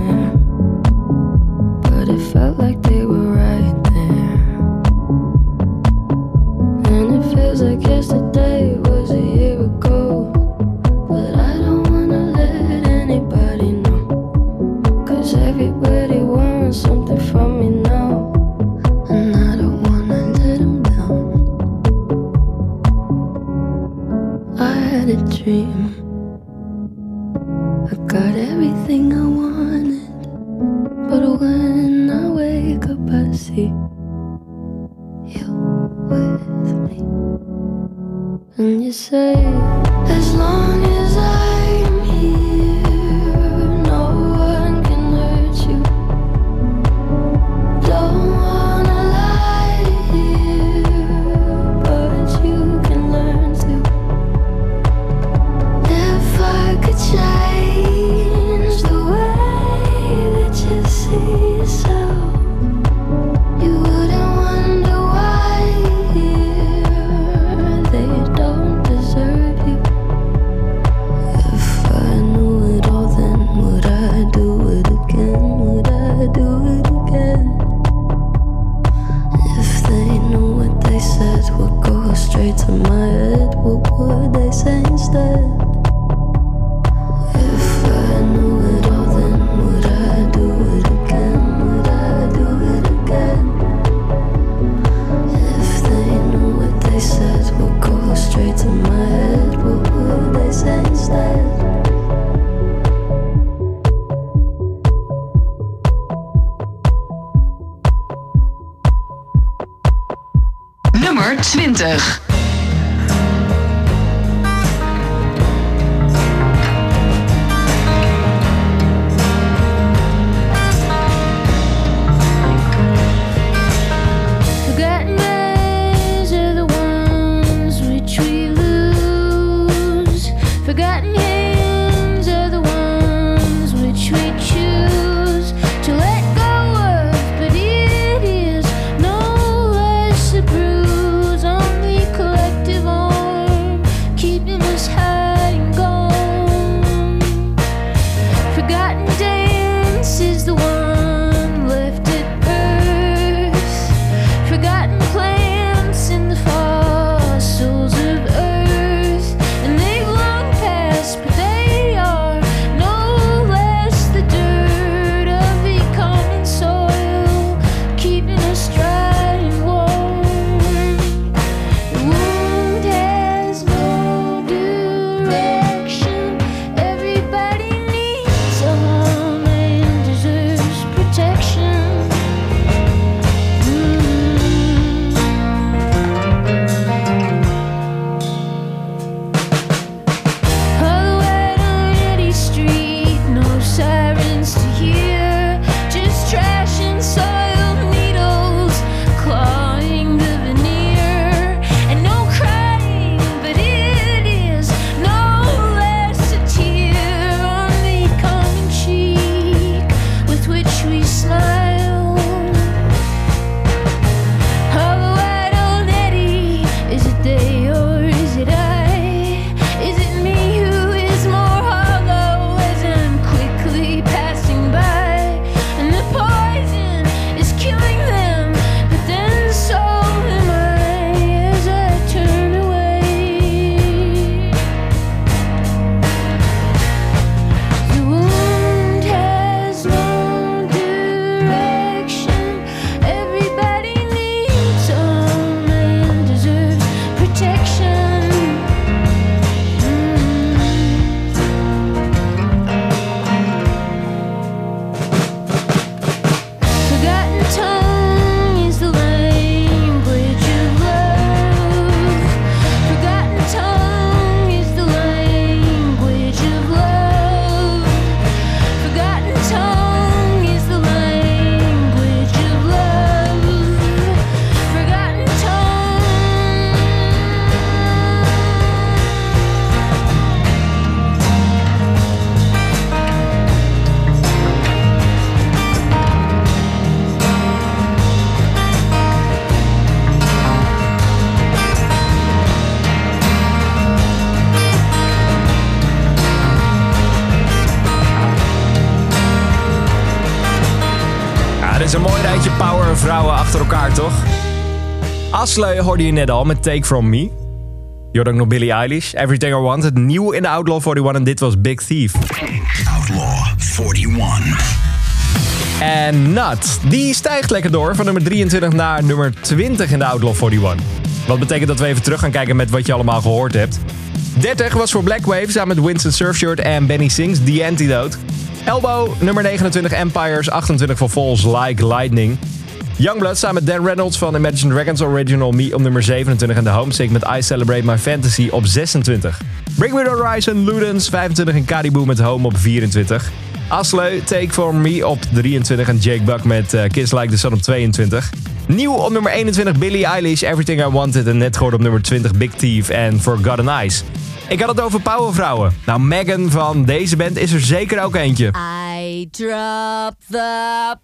Asleu hoorde je net al met Take From Me. Je ook nog Billie Eilish, Everything I Want. Het nieuw in de Outlaw 41 en dit was Big Thief. Outlaw 41. En Nut, die stijgt lekker door van nummer 23 naar nummer 20 in de Outlaw 41. Wat betekent dat we even terug gaan kijken met wat je allemaal gehoord hebt. 30 was voor Black Wave samen met Winston Surfshirt en Benny Sings The Antidote. Elbow, nummer 29 Empires, 28 voor Falls Like Lightning. Youngblood samen met Dan Reynolds van Imagine Dragons Original Me op nummer 27 en de Homesick met I Celebrate My Fantasy op 26. Bring Me The Horizon, Ludens 25 en Caribou met Home op 24. Asleu, Take For Me op 23 en Jake Buck met eh, Kiss Like The Sun op 22. Nieuw op nummer 21 Billie Eilish, Everything I Wanted en net gehoord op nummer 20 Big Thief en Forgotten Eyes. Ik had het over powervrouwen. Nou, Megan van deze band is er zeker ook eentje. I drop the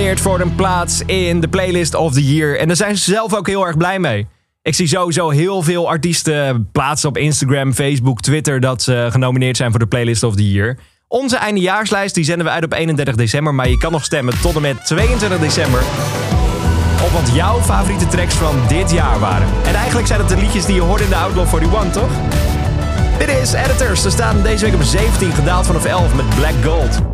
genomineerd voor een plaats in de Playlist of the Year. En daar zijn ze zelf ook heel erg blij mee. Ik zie sowieso heel veel artiesten plaatsen op Instagram, Facebook, Twitter dat ze genomineerd zijn voor de Playlist of the Year. Onze eindejaarslijst die zenden we uit op 31 december, maar je kan nog stemmen tot en met 22 december op wat jouw favoriete tracks van dit jaar waren. En eigenlijk zijn het de liedjes die je hoorde in de Outlaw 41, toch? Dit is Editors. Ze staan deze week op 17, gedaald vanaf 11 met Black Gold.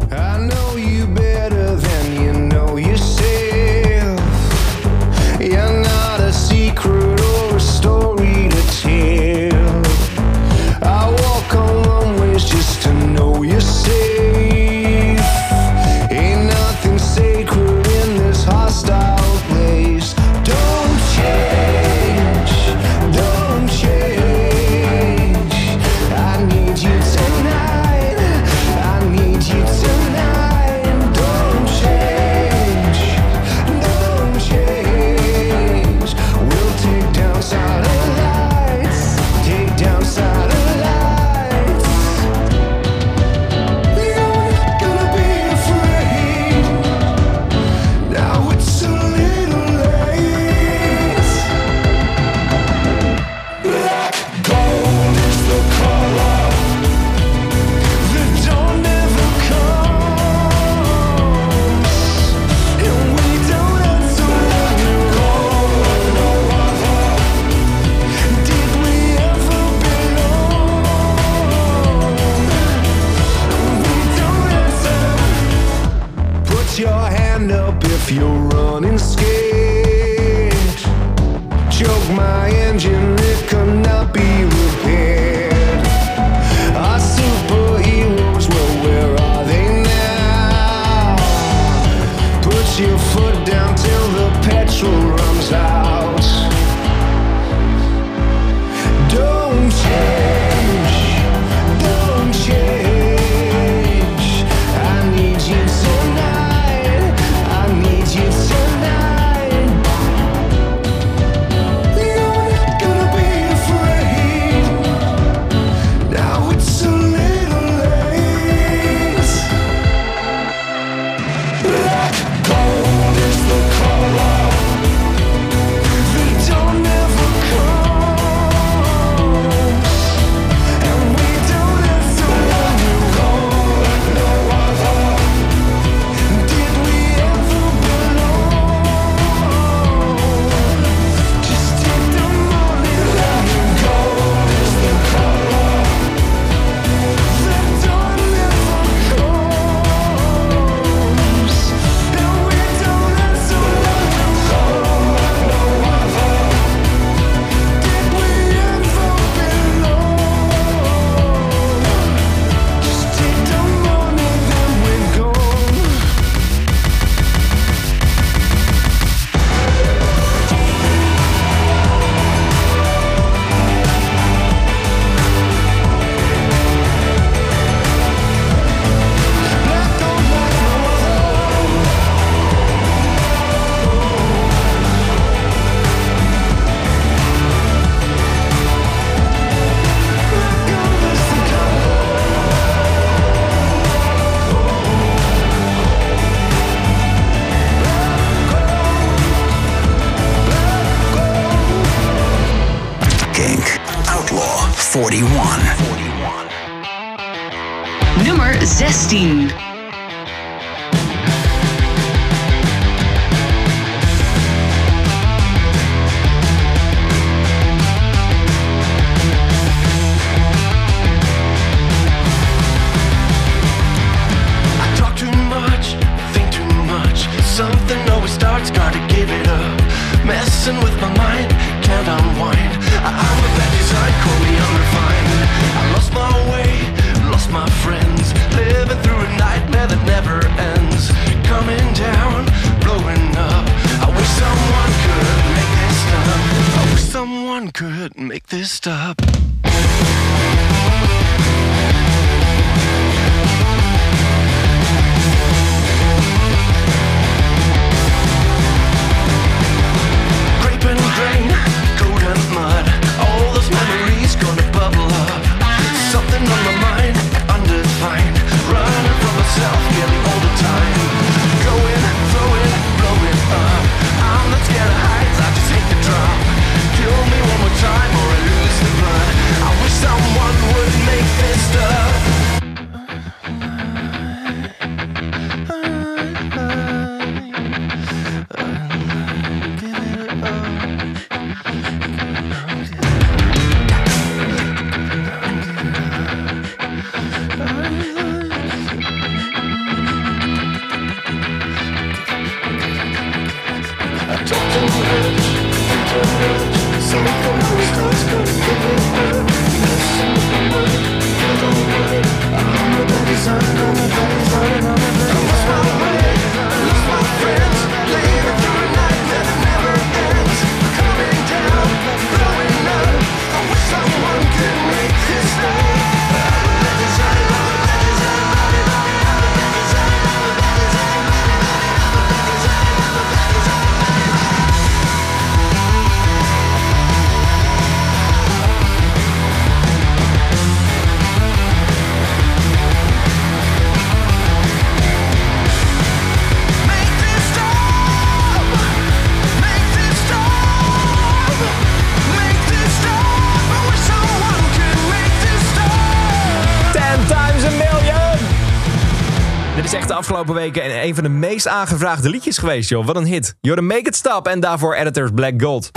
Afgelopen weken en een van de meest aangevraagde liedjes geweest, joh. Wat een hit. You're the Make It Stop en daarvoor Editors Black Gold.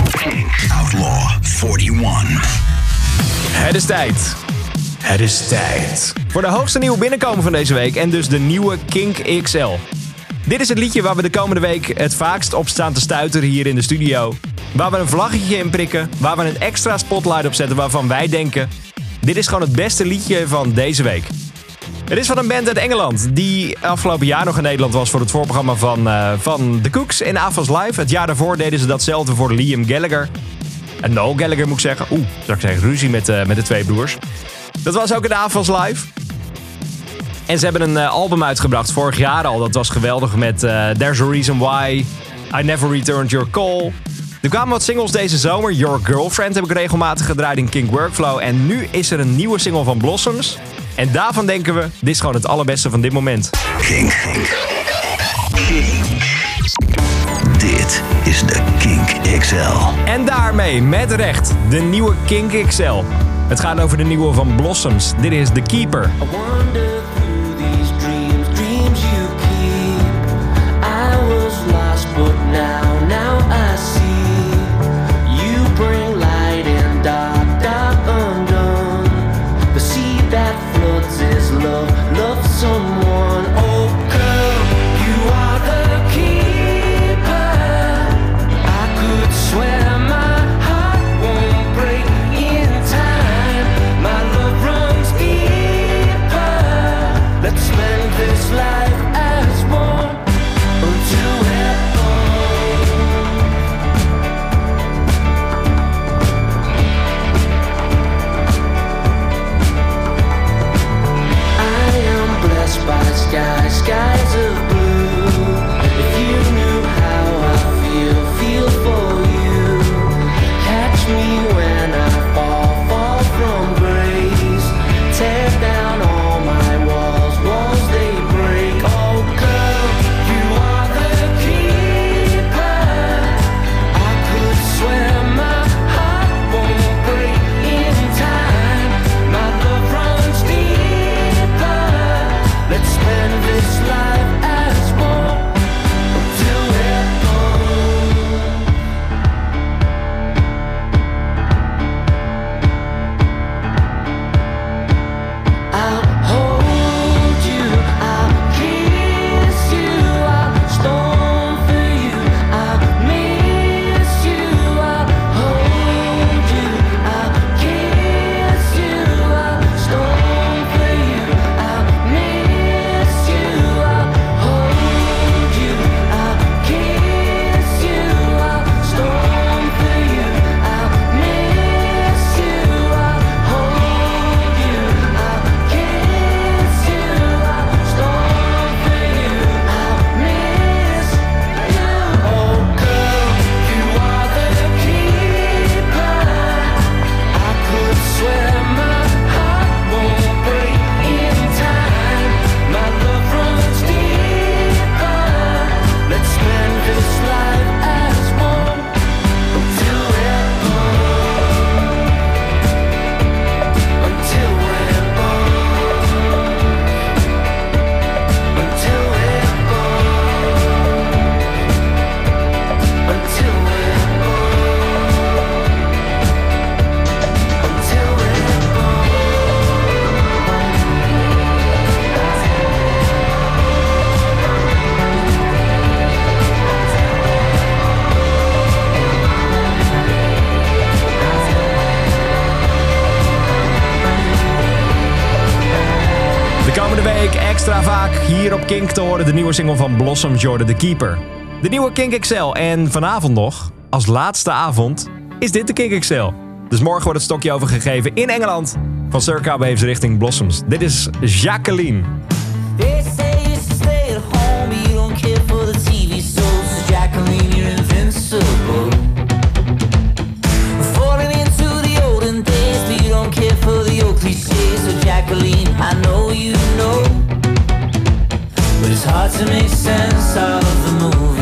Outlaw 41. Het is tijd. Het is tijd. Voor de hoogste nieuwe binnenkomen van deze week en dus de nieuwe Kink XL. Dit is het liedje waar we de komende week het vaakst op staan te stuiteren hier in de studio. Waar we een vlaggetje in prikken, waar we een extra spotlight op zetten waarvan wij denken... Dit is gewoon het beste liedje van deze week. Het is van een band uit Engeland die afgelopen jaar nog in Nederland was voor het voorprogramma van, eh, van The Cooks in AFAS Live. Het jaar daarvoor deden ze datzelfde voor Liam Gallagher. En Noel Gallagher moet ik zeggen. Oeh, zou ik zeggen, ruzie met, eh, met de twee broers. Dat was ook in AFAS Live. En ze hebben een eh, album uitgebracht vorig jaar al. Dat was geweldig met There's a Reason Why, I Never Returned Your Call. Er kwamen wat singles deze zomer. Your Girlfriend heb ik regelmatig gedraaid in Kink Workflow. En nu is er een nieuwe single van Blossoms. En daarvan denken we, dit is gewoon het allerbeste van dit moment. Kink. Dit is de Kink XL. En daarmee, met recht, de nieuwe Kink XL. Het gaat over de nieuwe van Blossoms. Dit is The Keeper. hier op Kink te horen de nieuwe single van Blossom Jordan the Keeper. De nieuwe Kink XL en vanavond nog, als laatste avond, is dit de Kink XL. Dus morgen wordt het stokje overgegeven in Engeland van Circa Waves richting Blossoms. Dit is Jacqueline. Jacqueline, I know you know. But it's hard to make sense out of the movie.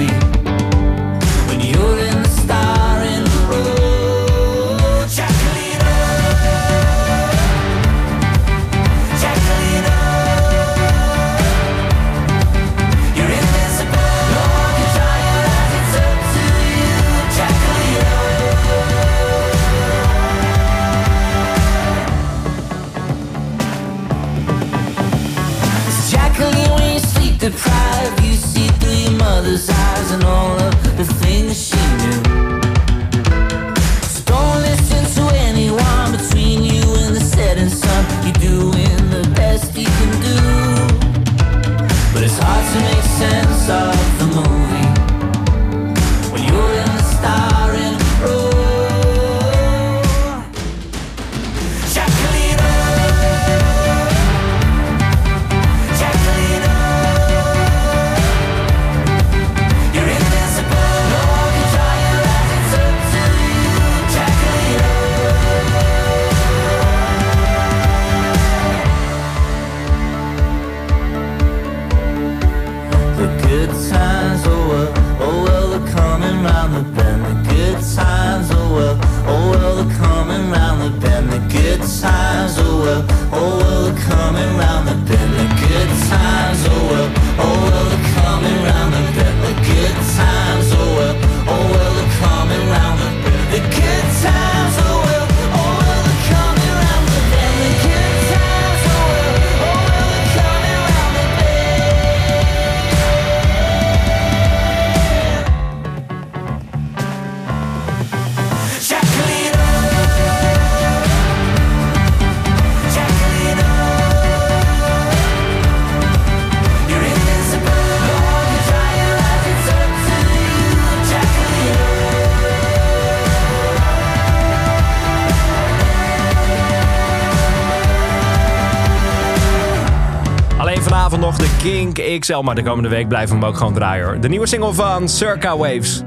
Ik maar de komende week blijven we hem ook gewoon draaien. De nieuwe single van Circa Waves.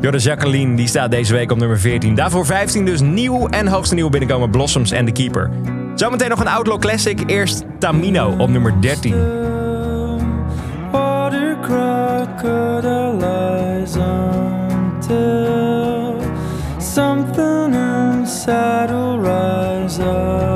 Joris Jacqueline die staat deze week op nummer 14. Daarvoor 15 dus nieuw en hoogste nieuw binnenkomen Blossoms en The Keeper. Zometeen nog een Outlaw Classic. Eerst Tamino op nummer 13. Something rise up.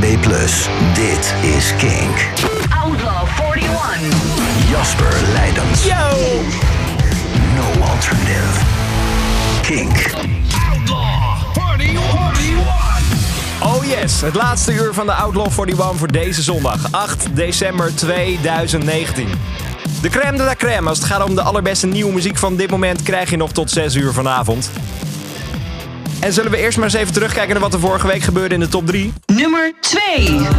DAB+. Dit is Kink. Outlaw 41. Jasper Leidens. Yo! No alternative. Kink. Oh yes, het laatste uur van de Outlaw 41 voor deze zondag, 8 december 2019. De crème de la crème, als het gaat om de allerbeste nieuwe muziek van dit moment, krijg je nog tot 6 uur vanavond. En zullen we eerst maar eens even terugkijken naar wat er vorige week gebeurde in de top 3? Nummer 2.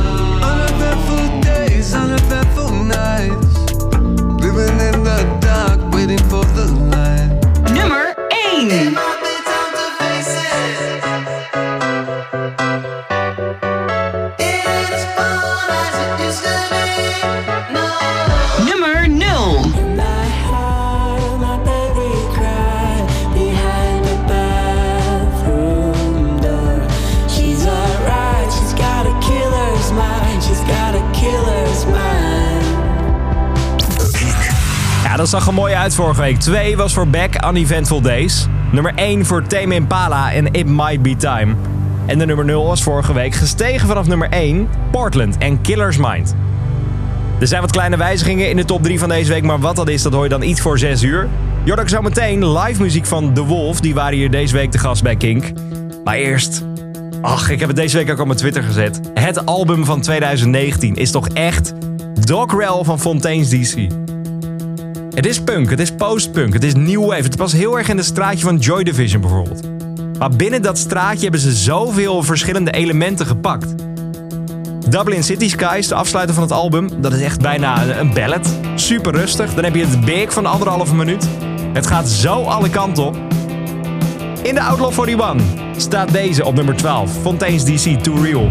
Zag er mooi uit vorige week. 2 was voor Beck, Uneventful Days. Nummer 1 voor Tame Impala en It Might Be Time. En de nummer 0 was vorige week gestegen vanaf nummer 1, Portland en Killer's Mind. Er zijn wat kleine wijzigingen in de top 3 van deze week, maar wat dat is, dat hoor je dan iets voor 6 uur. Ook zo meteen live muziek van The Wolf, die waren hier deze week te gast bij Kink. Maar eerst, ach, ik heb het deze week ook op mijn Twitter gezet. Het album van 2019 is toch echt Dog Rel van Fontaine's DC. Het is punk, het is postpunk, het is new wave. Het past heel erg in het straatje van Joy Division bijvoorbeeld. Maar binnen dat straatje hebben ze zoveel verschillende elementen gepakt. Dublin City Skies, de afsluiter van het album, dat is echt bijna een ballad. Super rustig. Dan heb je het big van anderhalve minuut. Het gaat zo alle kanten op. In de Outlaw 41 staat deze op nummer 12. Fontaine's DC Too Real.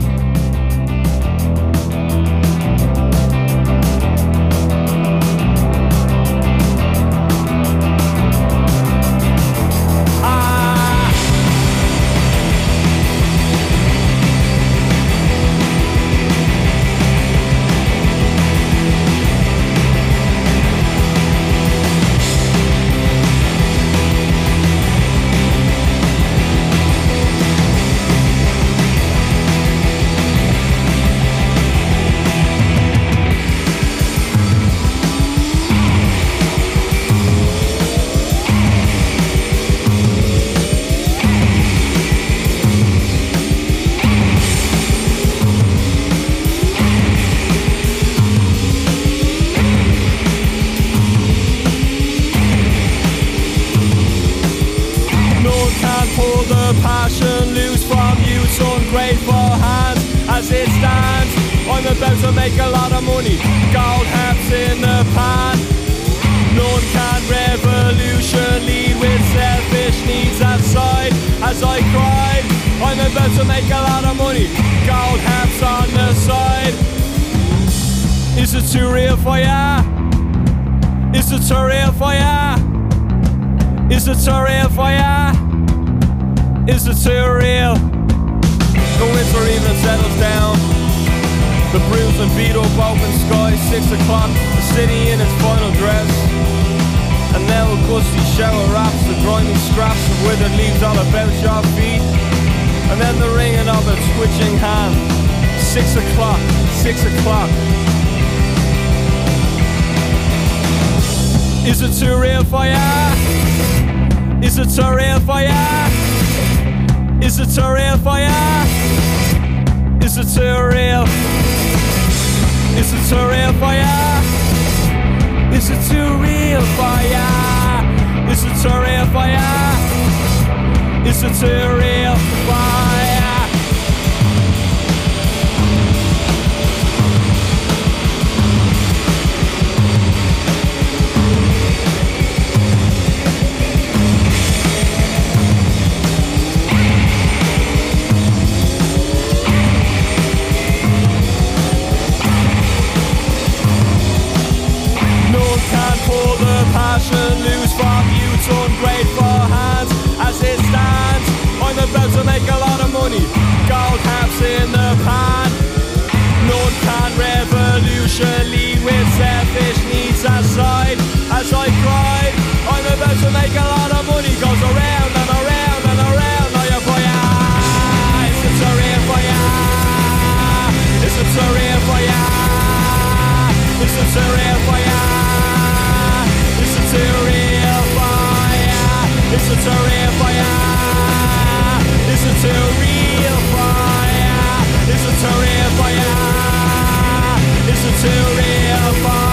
Is it too real? Is it too real? The winter even settles down. The bruised and beat up open sky, six o'clock, the city in its final dress. And now a gusty shower wraps the grimy scraps of withered leaves all about your feet. And then the ringing of a twitching hand. Six o'clock, six o'clock. Is it too real for ya? Is it too real for ya? Is it too real for ya? Is it too real? Is it too real for ya? Is it too real for ya? Is it too real for ya? Is it too real for to make a lot of money. Gold caps in the pan. None can revolutionally with selfish needs aside. As I cry, I'm about to make a lot of money. Goes around and around and around. Are you for ya? It's a surreal for ya. It's a surreal for ya. It's a surreal for ya. It's a surreal for ya. It's a surreal for ya. It's real fire. Real fire. It's to real fire.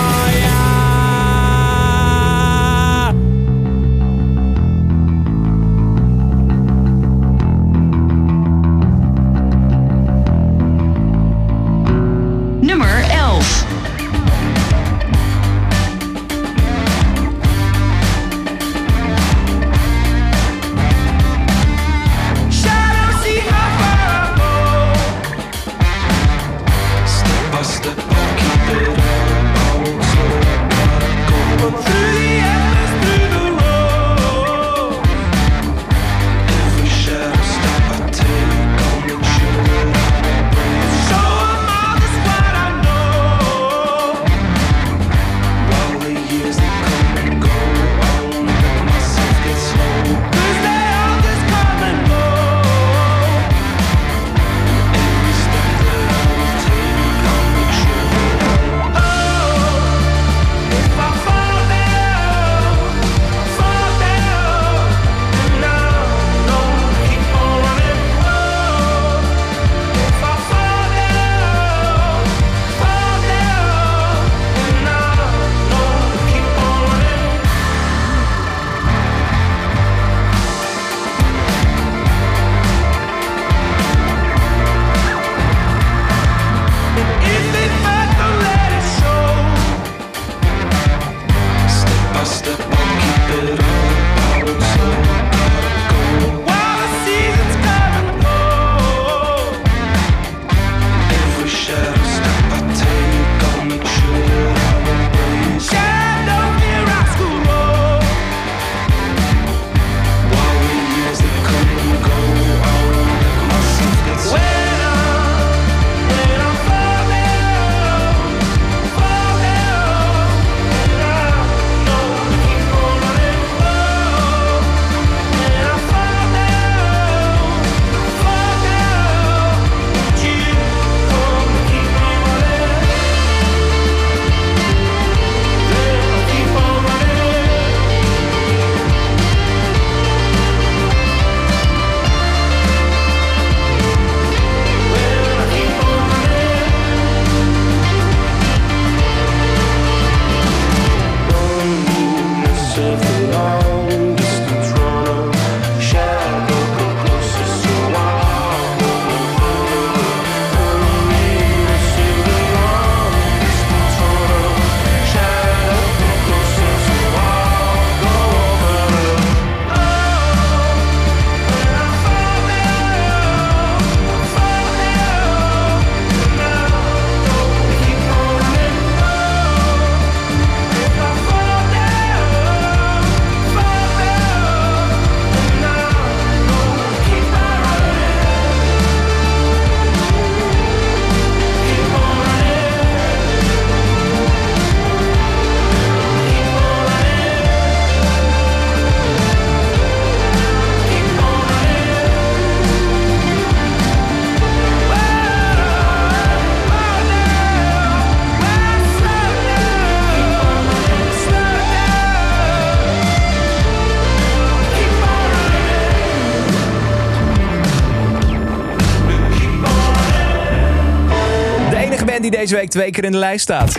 Twee keer in de lijst staat.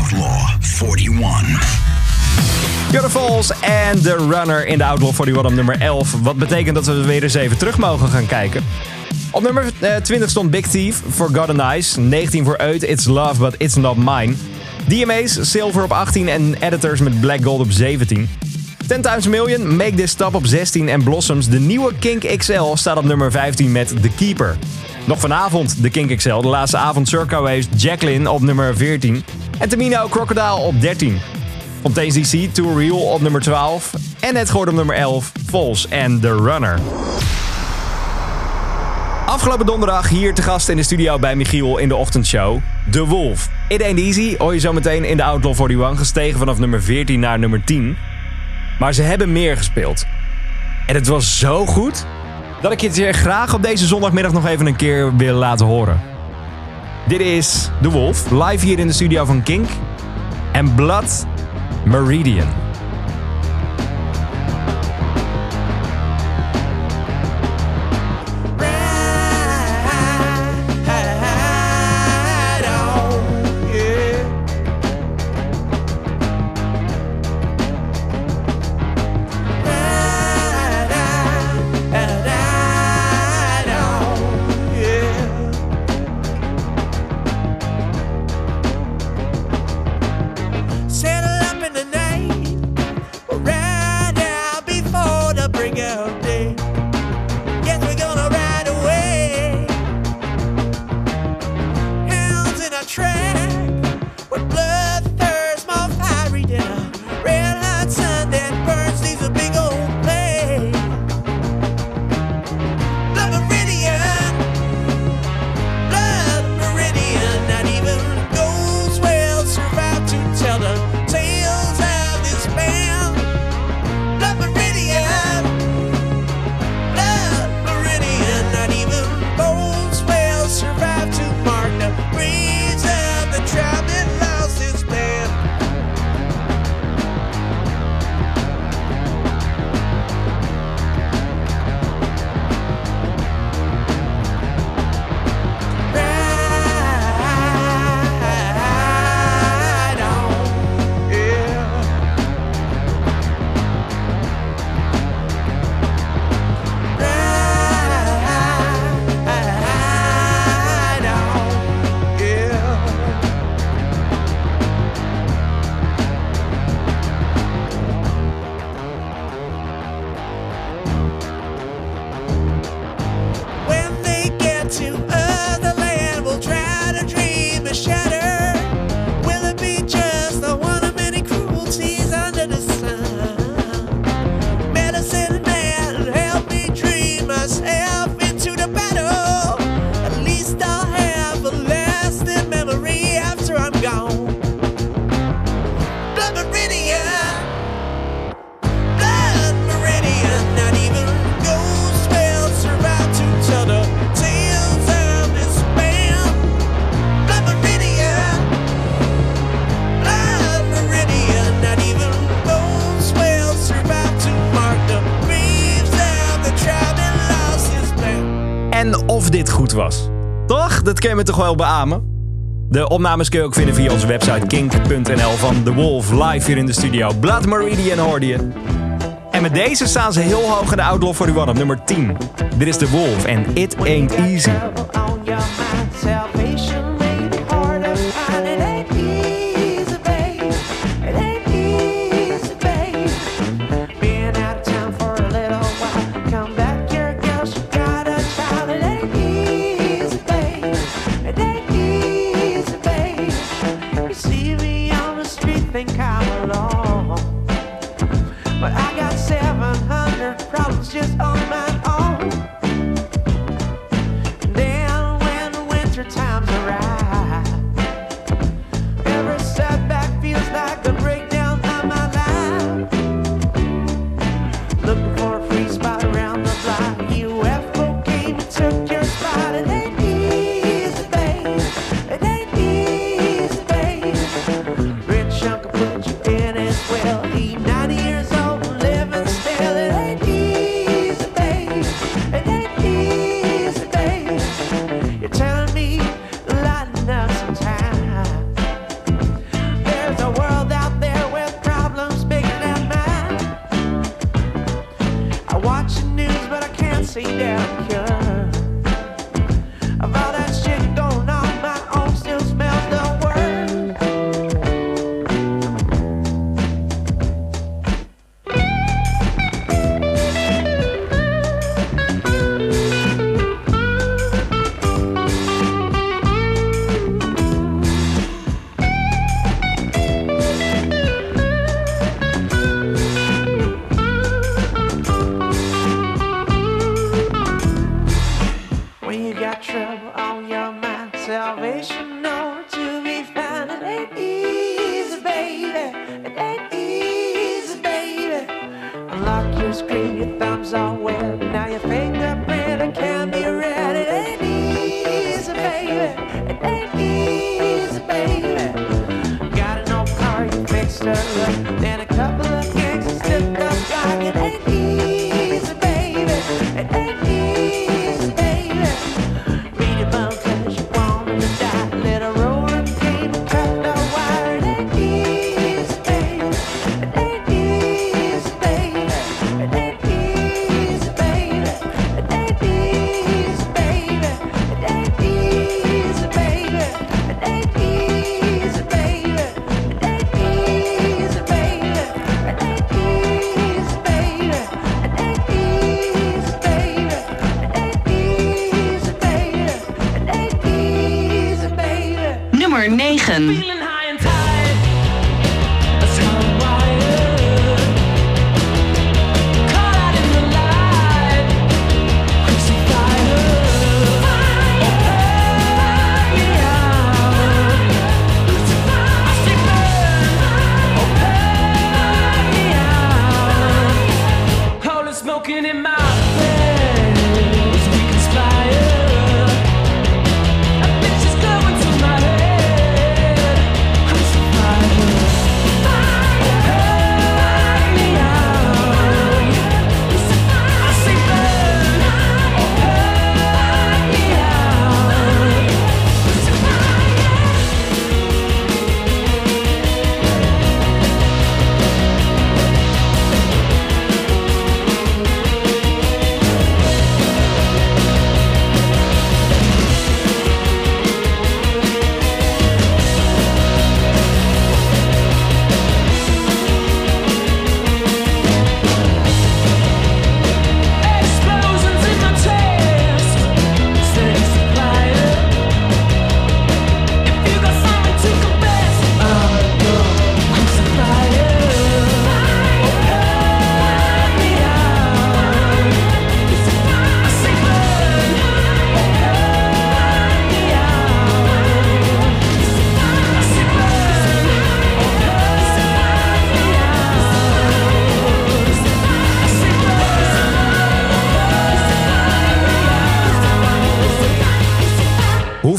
Outlaw 41. Jorde Falls en The Runner in de Outlaw 41 op nummer 11. Wat betekent dat we weer eens even terug mogen gaan kijken. Op nummer eh, 20 stond Big Thief, Forgotten Eyes. 19 voor Uit, It's Love But It's Not Mine. DMA's, Silver op 18 en Editors met Black Gold op 17. 10 Times Million, Make This Stop op 16 en Blossoms, de nieuwe Kink XL, staat op nummer 15 met The Keeper. Nog vanavond de Kink XL, de laatste avond Circa Waves, Jacqueline op nummer 14 en Tamino Crocodile op 13. Fontaine's DC, Too Real op nummer 12 en net geworden op nummer 11, Falls and The Runner. Afgelopen donderdag hier te gast in de studio bij Michiel in de ochtendshow. The Wolf. It Ain't Easy hoor je zo meteen in de Outlaw 41 gestegen vanaf nummer 14 naar nummer 10. Maar ze hebben meer gespeeld. En het was zo goed dat ik je het je graag op deze zondagmiddag nog even een keer wil laten horen. Dit is The Wolf, live hier in de studio van Kink. En Blood Meridian. Was. Toch? Dat kun je toch wel beamen? De opnames kun je ook vinden via onze website kink.nl van The Wolf live hier in de studio. Blood Meridian hoorde je. En met deze staan ze heel hoog in de Outlaw 41 op nummer 10. Dit is The Wolf en It Ain't Easy.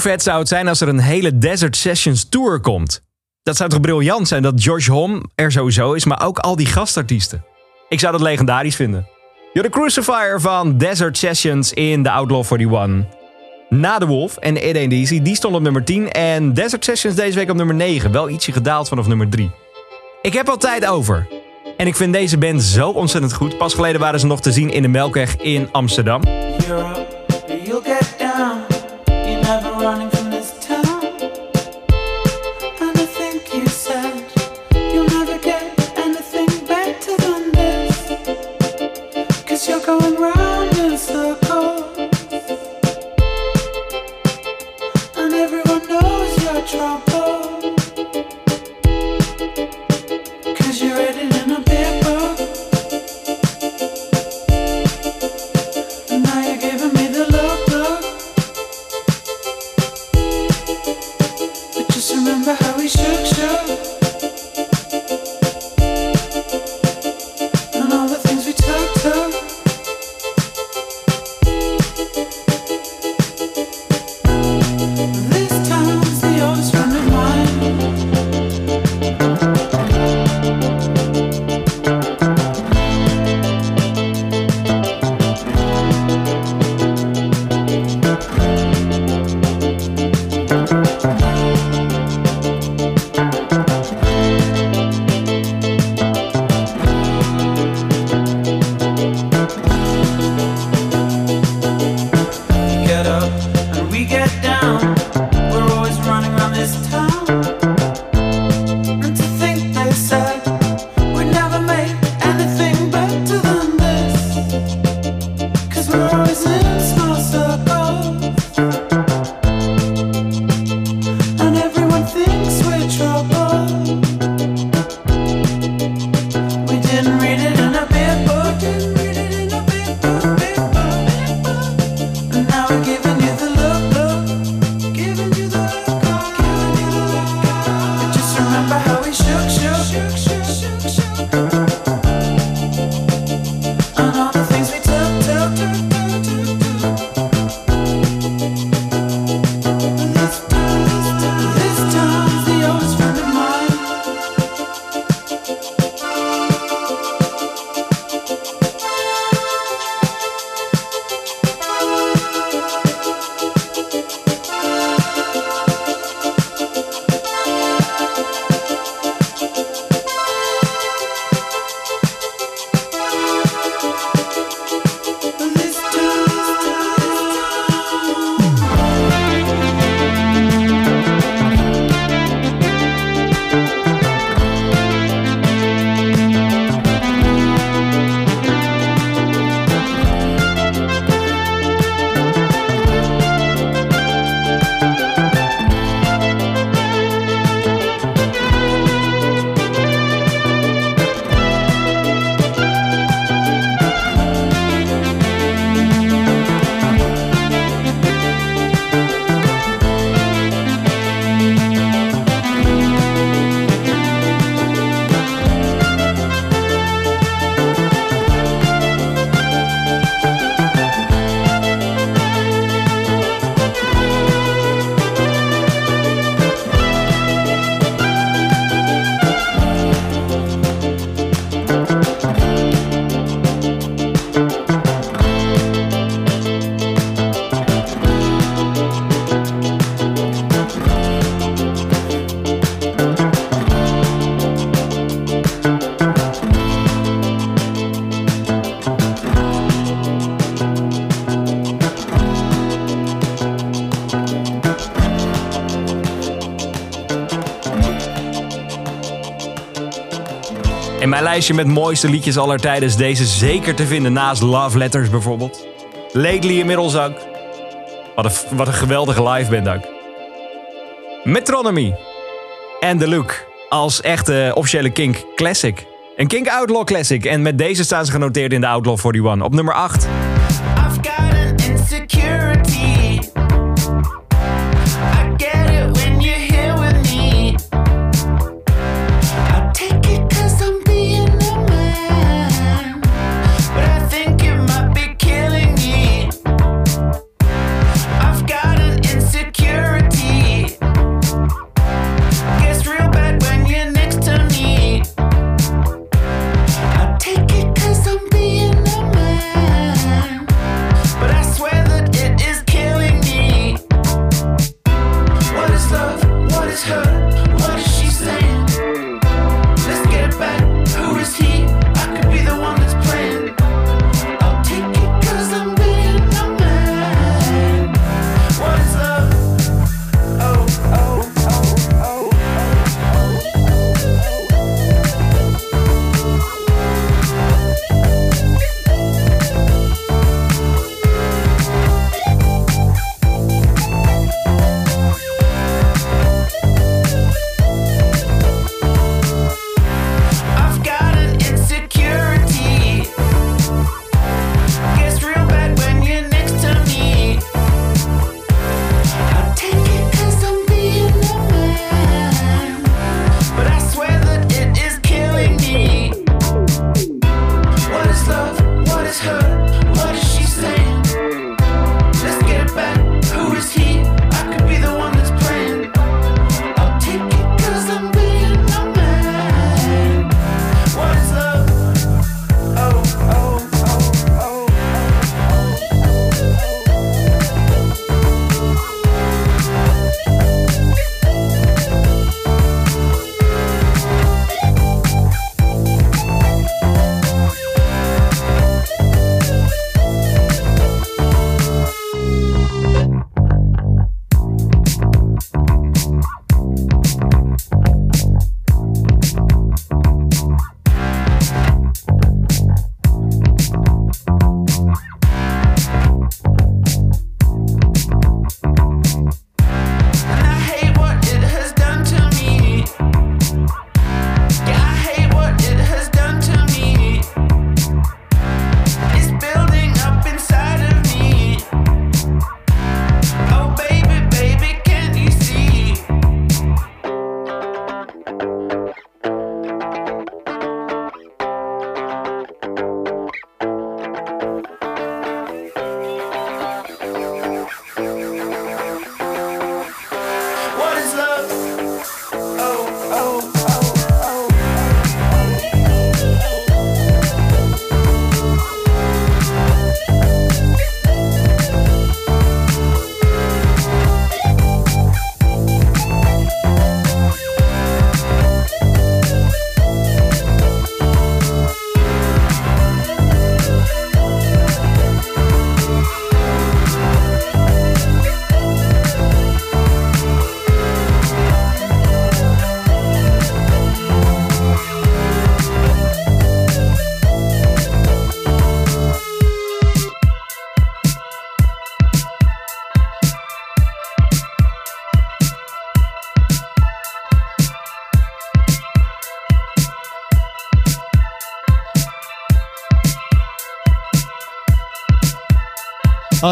vet zou het zijn als er een hele Desert Sessions Tour komt? Dat zou toch briljant zijn dat Josh Hom er sowieso is, maar ook al die gastartiesten. Ik zou dat legendarisch vinden. You're the Crucifier van Desert Sessions in The Outlaw 41. Na The Wolf en It Ain't Easy, die stond op nummer 10. En Desert Sessions deze week op nummer 9. Wel ietsje gedaald vanaf nummer 3. Ik heb al tijd over. En ik vind deze band zo ontzettend goed. Pas geleden waren ze nog te zien in de Melkweg in Amsterdam. lijstje met mooiste liedjes aller tijden is deze zeker te vinden naast Love Letters bijvoorbeeld. Lately inmiddels ook. Wat een, wat een geweldige live band ook. Metronomy en The Look als echte officiële Kink Classic. Een Kink Outlaw Classic en met deze staan ze genoteerd in de Outlaw 41 op nummer 8.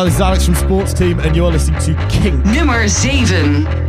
this is Alex from Sports Team, and you're listening to King. Nummer 7.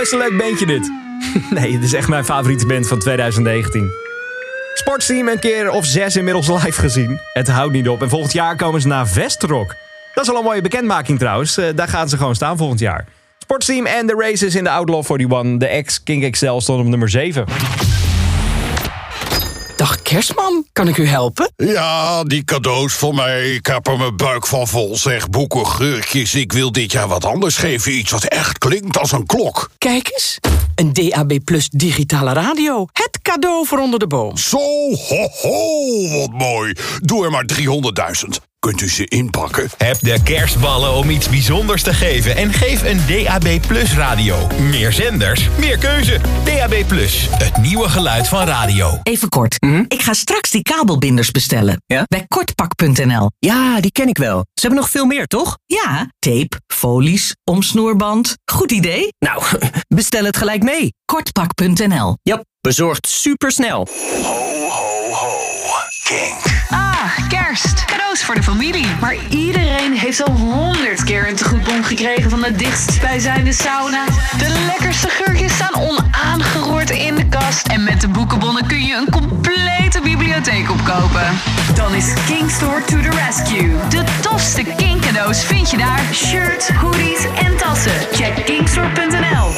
Best een leuk bandje dit. nee, het is echt mijn favoriete band van 2019. Sportsteam een keer of zes inmiddels live gezien. Het houdt niet op. En volgend jaar komen ze naar Vestrock. Dat is al een mooie bekendmaking trouwens. Eh, daar gaan ze gewoon staan volgend jaar. Sportsteam en de races in de Outlaw 41. De ex King XL stond op nummer 7. Dag kerstman, kan ik u helpen? Ja, die cadeaus voor mij. Ik heb er mijn buik van vol. Zeg, boeken, geurtjes. Ik wil dit jaar wat anders geven. Iets wat echt klinkt als een klok. Kijk eens, een DAB Plus digitale radio. Het cadeau voor onder de boom. Zo, ho, ho, wat mooi. Doe er maar 300.000. Kunt u ze inpakken? Heb de kerstballen om iets bijzonders te geven en geef een DAB Plus radio. Meer zenders, meer keuze. DAB Plus, het nieuwe geluid van radio. Even kort. Ik ga straks die kabelbinders bestellen. Bij kortpak.nl. Ja, die ken ik wel. Ze hebben nog veel meer, toch? Ja, tape, folies, omsnoerband. Goed idee. Nou, bestel het gelijk mee. Kortpak.nl. Ja, bezorgd supersnel. Ah, kerst. Cadeaus voor de familie. Maar iedereen heeft al honderd keer een tegoedbon gekregen van de dichtstbijzijnde sauna. De lekkerste geurtjes staan onaangeroerd in de kast. En met de boekenbonnen kun je een complete bibliotheek opkopen. Dan is King Store to the rescue. De tofste King cadeaus vind je daar. Shirts, hoodies en tassen. Check kingstore.nl.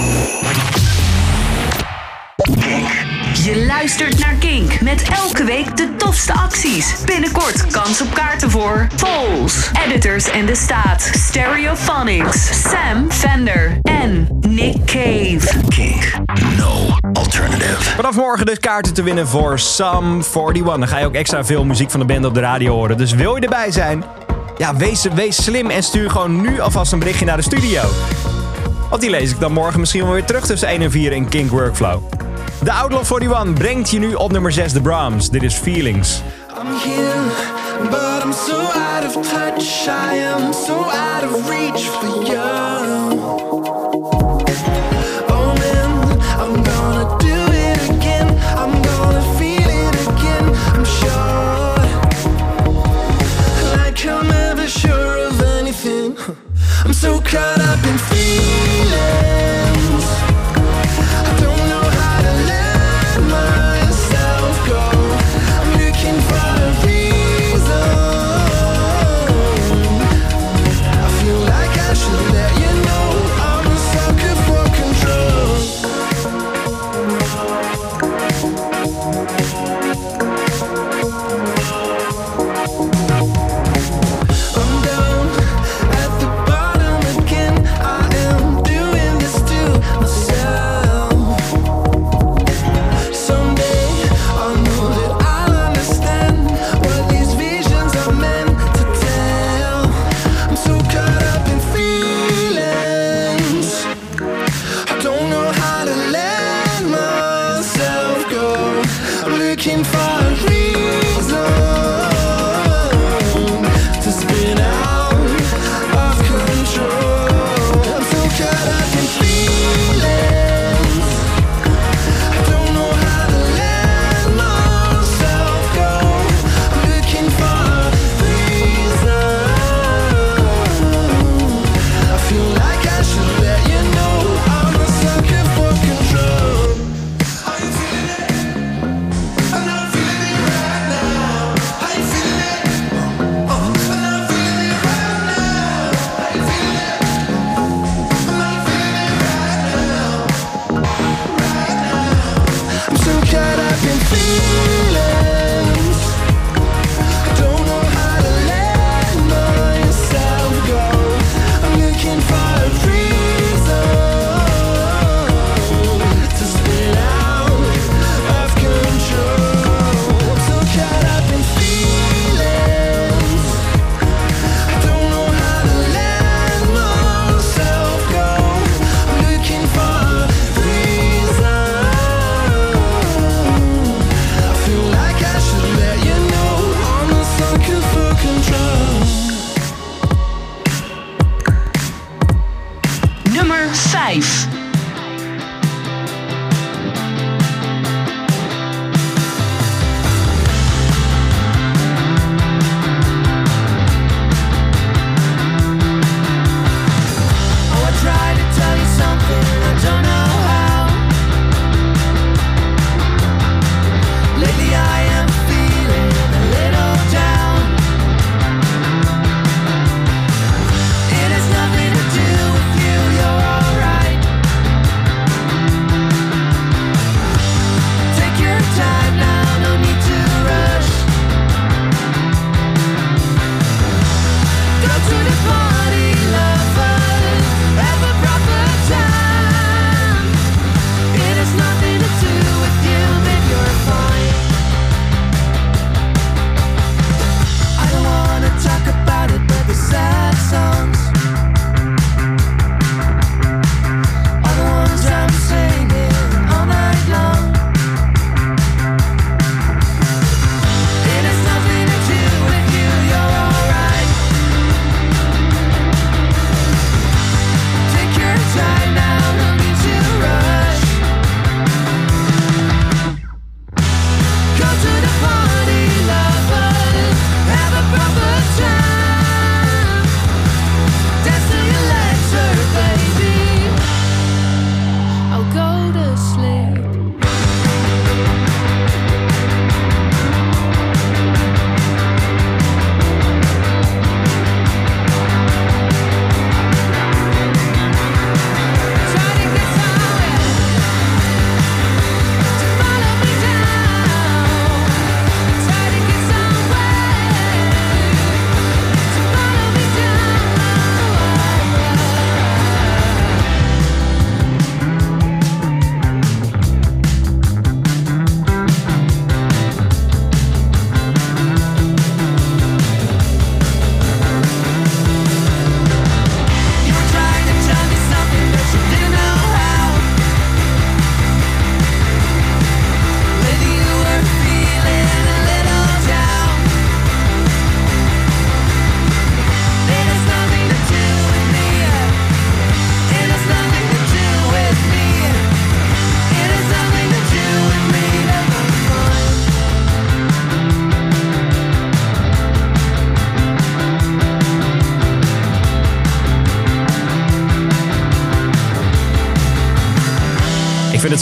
Je luistert naar Kink met elke week de tofste acties. Binnenkort kans op kaarten voor Foles, Editors in de Staat, Stereophonics, Sam Fender en Nick Cave. Kink, no alternative. Vanaf morgen dus kaarten te winnen voor Sam 41. Dan ga je ook extra veel muziek van de band op de radio horen. Dus wil je erbij zijn? Ja, wees, wees slim en stuur gewoon nu alvast een berichtje naar de studio. Want die lees ik dan morgen misschien wel weer terug tussen 1 en 4 in Kink Workflow. De Outlaw 41 brengt je nu op nummer 6 de Brahms. Dit is Feelings. I'm here, but I'm so out of touch. I am so out of reach for you. I'm gonna do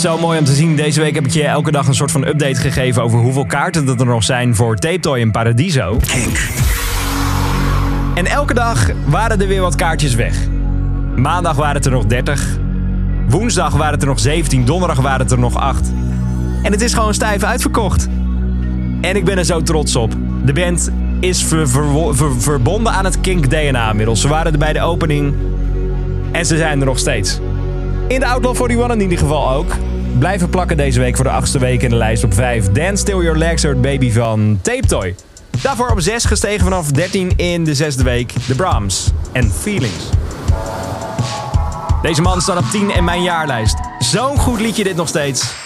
zo mooi om te zien. Deze week heb ik je elke dag een soort van update gegeven over hoeveel kaarten er nog zijn voor Tape Toy in Paradiso. En elke dag waren er weer wat kaartjes weg. Maandag waren het er nog 30. Woensdag waren het er nog 17. Donderdag waren het er nog 8. En het is gewoon stijf uitverkocht. En ik ben er zo trots op. De band is ver- ver- ver- verbonden aan het Kink DNA inmiddels. Ze waren er bij de opening. En ze zijn er nog steeds. In de Outlaw 41 in ieder geval ook. Blijven plakken deze week voor de achtste week in de lijst op 5. Dance Still Your Legs Hurt Baby van Tape Toy. Daarvoor op 6 gestegen vanaf 13 in de zesde week. The Brahms en Feelings. Deze man staat op 10 in mijn jaarlijst. Zo'n goed liedje dit nog steeds.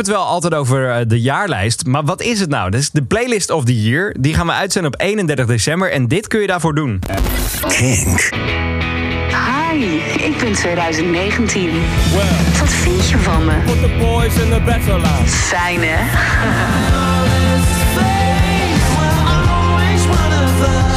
En ik heb het wel altijd over eh, de jaarlijst. Maar wat is het nou? Dat is de playlist of the year. Die gaan we uitzenden op 31 december. En dit kun je daarvoor doen. Kink. Hi, ik ben 2019. Wat vind je van me? Put the boys in the better land. Fijn hè?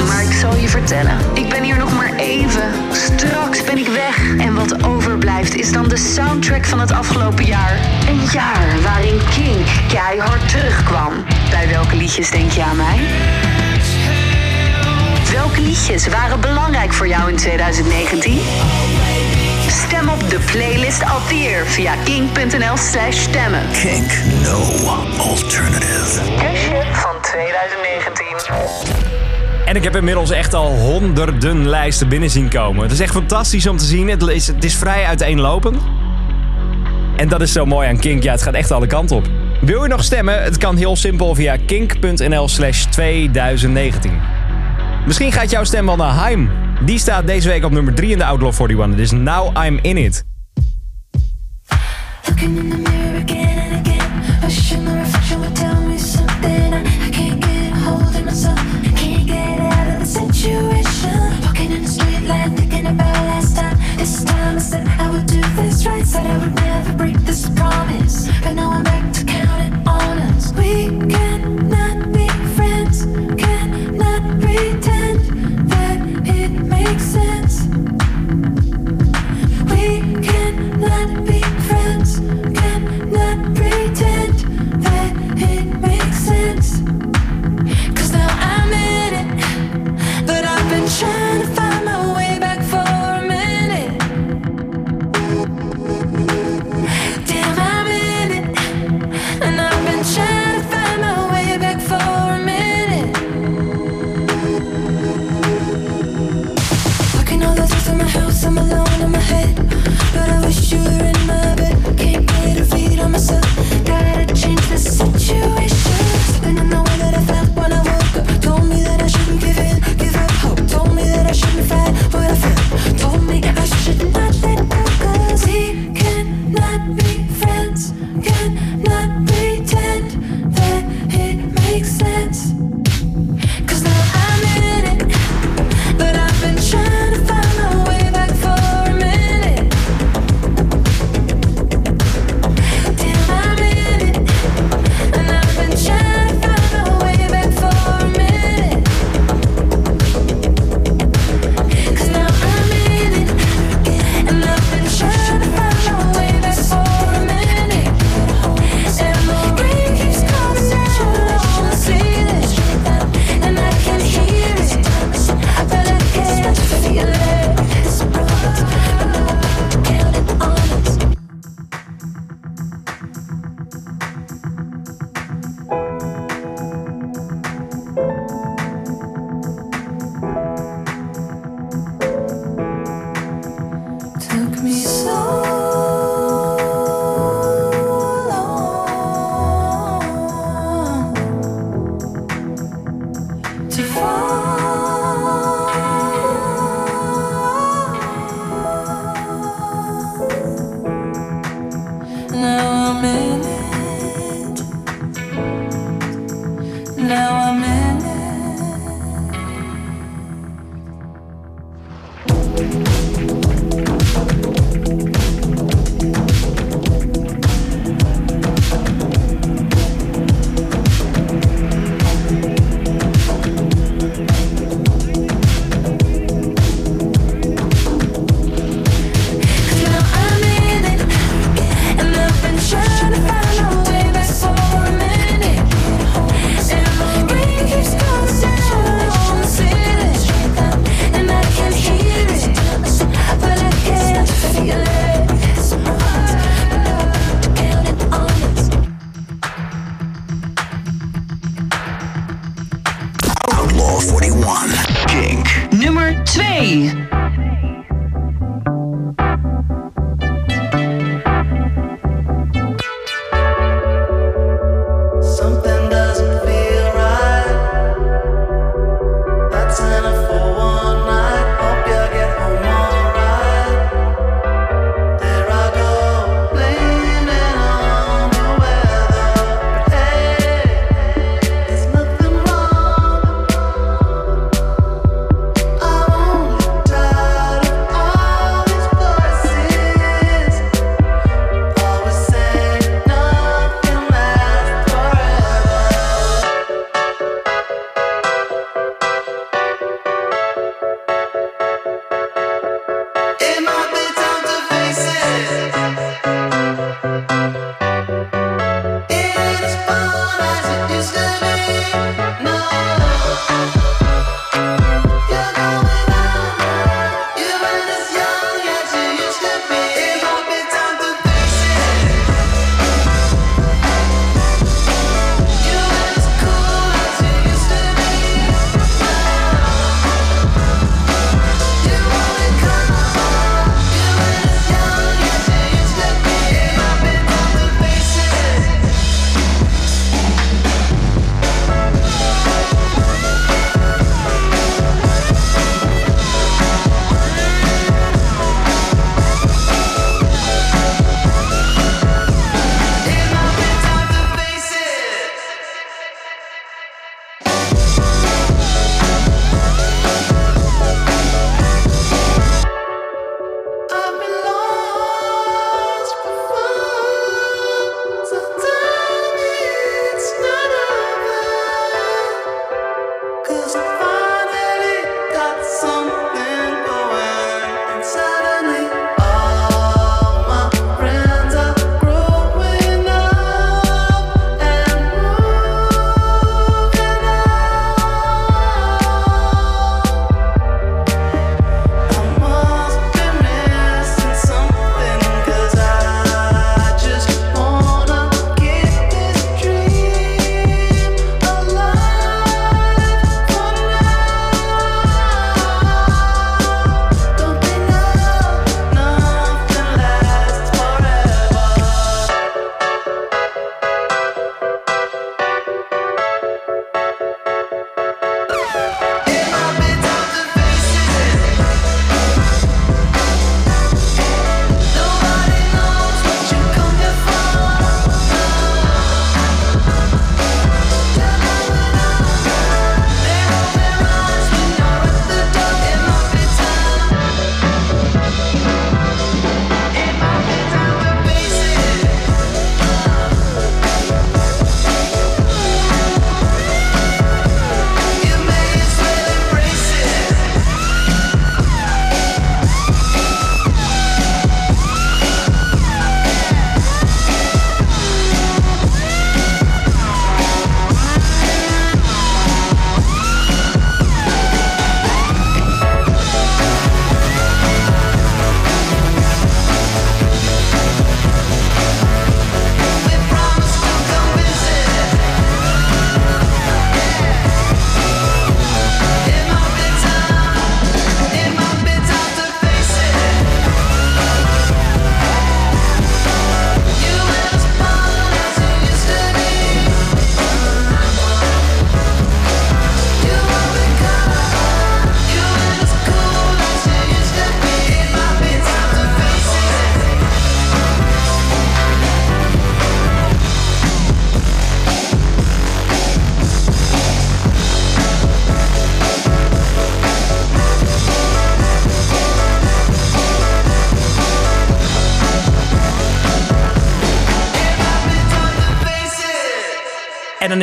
Maar ik zal je vertellen, ik ben hier nog maar even. Straks ben ik weg. En wat overblijft is dan de soundtrack van het afgelopen jaar. Een jaar waarin Kink keihard terugkwam. Bij welke liedjes denk je aan mij? Welke liedjes waren belangrijk voor jou in 2019? Stem op de playlist of the year via kink.nl slash stemmen. Kink, no alternative. Kusje van 2019. En ik heb inmiddels echt al honderden lijsten binnen zien komen. Het is echt fantastisch om te zien. Het is, het is vrij uiteenlopend. En dat is zo mooi aan Kink. Ja, het gaat echt alle kanten op. Wil je nog stemmen? Het kan heel simpel via kink.nl slash 2019. Misschien gaat jouw stem wel naar Heim. Die staat deze week op nummer 3 in de Outlaw 41. Dus now I'm in it. Said I would never break this promise, but now I'm back to.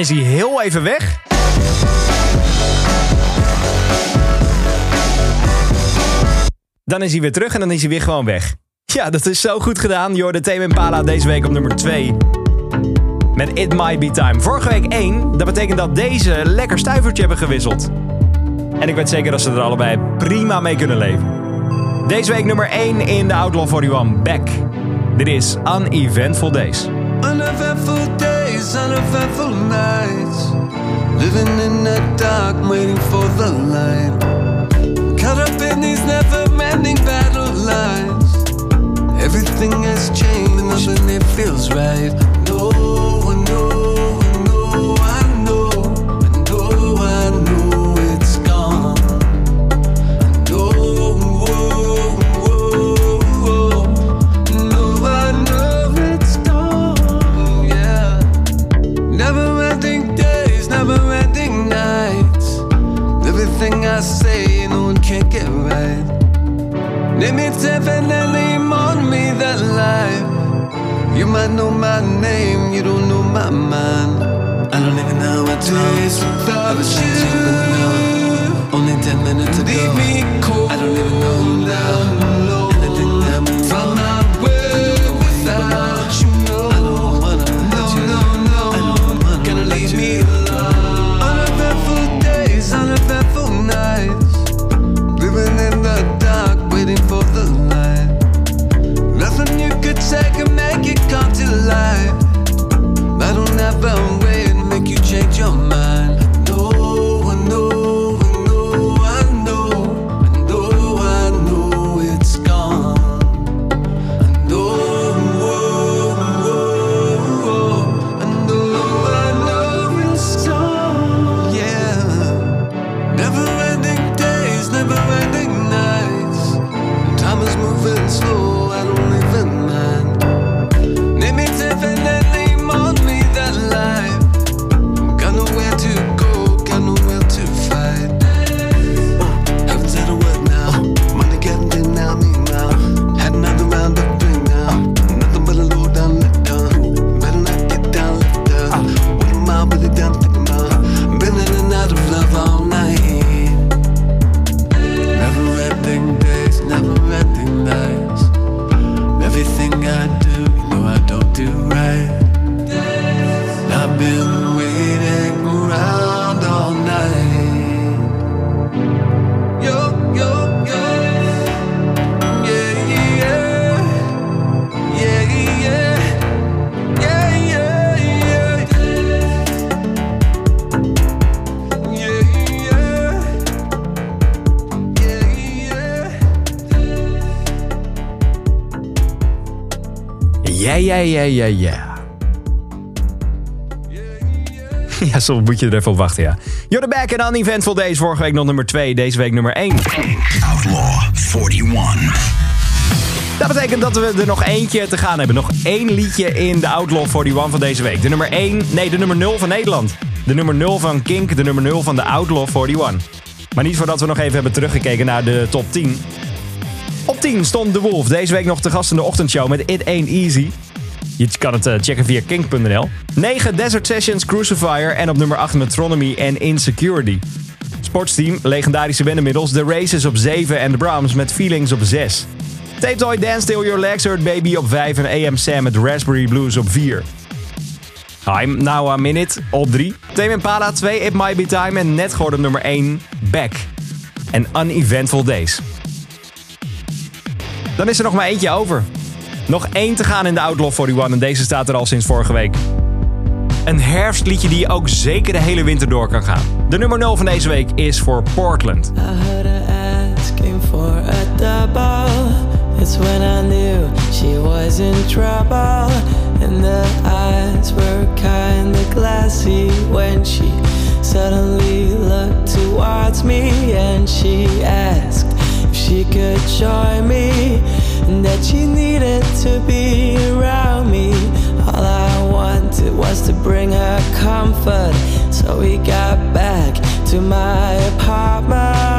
Is hij heel even weg. Dan is hij weer terug en dan is hij weer gewoon weg. Ja, dat is zo goed gedaan. Jorde Tame Impala deze week op nummer 2. Met It Might Be Time. Vorige week 1. Dat betekent dat deze lekker stuivertje hebben gewisseld. En ik weet zeker dat ze er allebei prima mee kunnen leven. Deze week nummer 1 in de Outlaw 41. Back. Dit is Uneventful Days. Days, uneventful nights. Living in the dark, waiting for the light. Caught up in these never ending battle lines. Everything has changed, nothing it feels right. No, Name it definitely on me that life. You might know my name, you don't know my mind. I don't even know what days without you. Only ten minutes ago. Leave me cold. I don't even know now. You Ja, ja, ja, ja, ja. Ja, soms moet je er even op wachten, ja. You're the back and Uneventful Days. Vorige week nog nummer 2, deze week nummer 1. Outlaw 41. Dat betekent dat we er nog eentje te gaan hebben. Nog één liedje in de Outlaw 41 van deze week. De nummer 1, nee, de nummer 0 van Nederland. De nummer 0 van Kink, de nummer 0 van de Outlaw 41. Maar niet voordat we nog even hebben teruggekeken naar de top 10. Op 10 stond The Wolf. Deze week nog te gast in de ochtendshow met It Ain't Easy. Je kan het eh, checken via kink.nl. 9 Desert Sessions Crucifier. En op nummer 8 Metronomy en Insecurity. Sportsteam, legendarische band inmiddels. The Races op 7 en The Brahms met Feelings op 6. Tape Toy Dance Till Your Legs Hurt Baby op 5 en AM Sam met Raspberry Blues op 4. I'm Now a Minute op 3. Tame Impala 2 It Might Be Time en net geworden nummer 1 Back. En Uneventful Days. Dan is er nog maar eentje over. Nog één te gaan in de Outlaw 41 en deze staat er al sinds vorige week. Een herfstliedje die ook zeker de hele winter door kan gaan. De nummer 0 van deze week is voor Portland. I heard asking for a double. It's when I knew she was in trouble. And the eyes were kinda glassy when she suddenly looked towards me and she asked if she could join me. That she needed to be around me. All I wanted was to bring her comfort. So we got back to my apartment.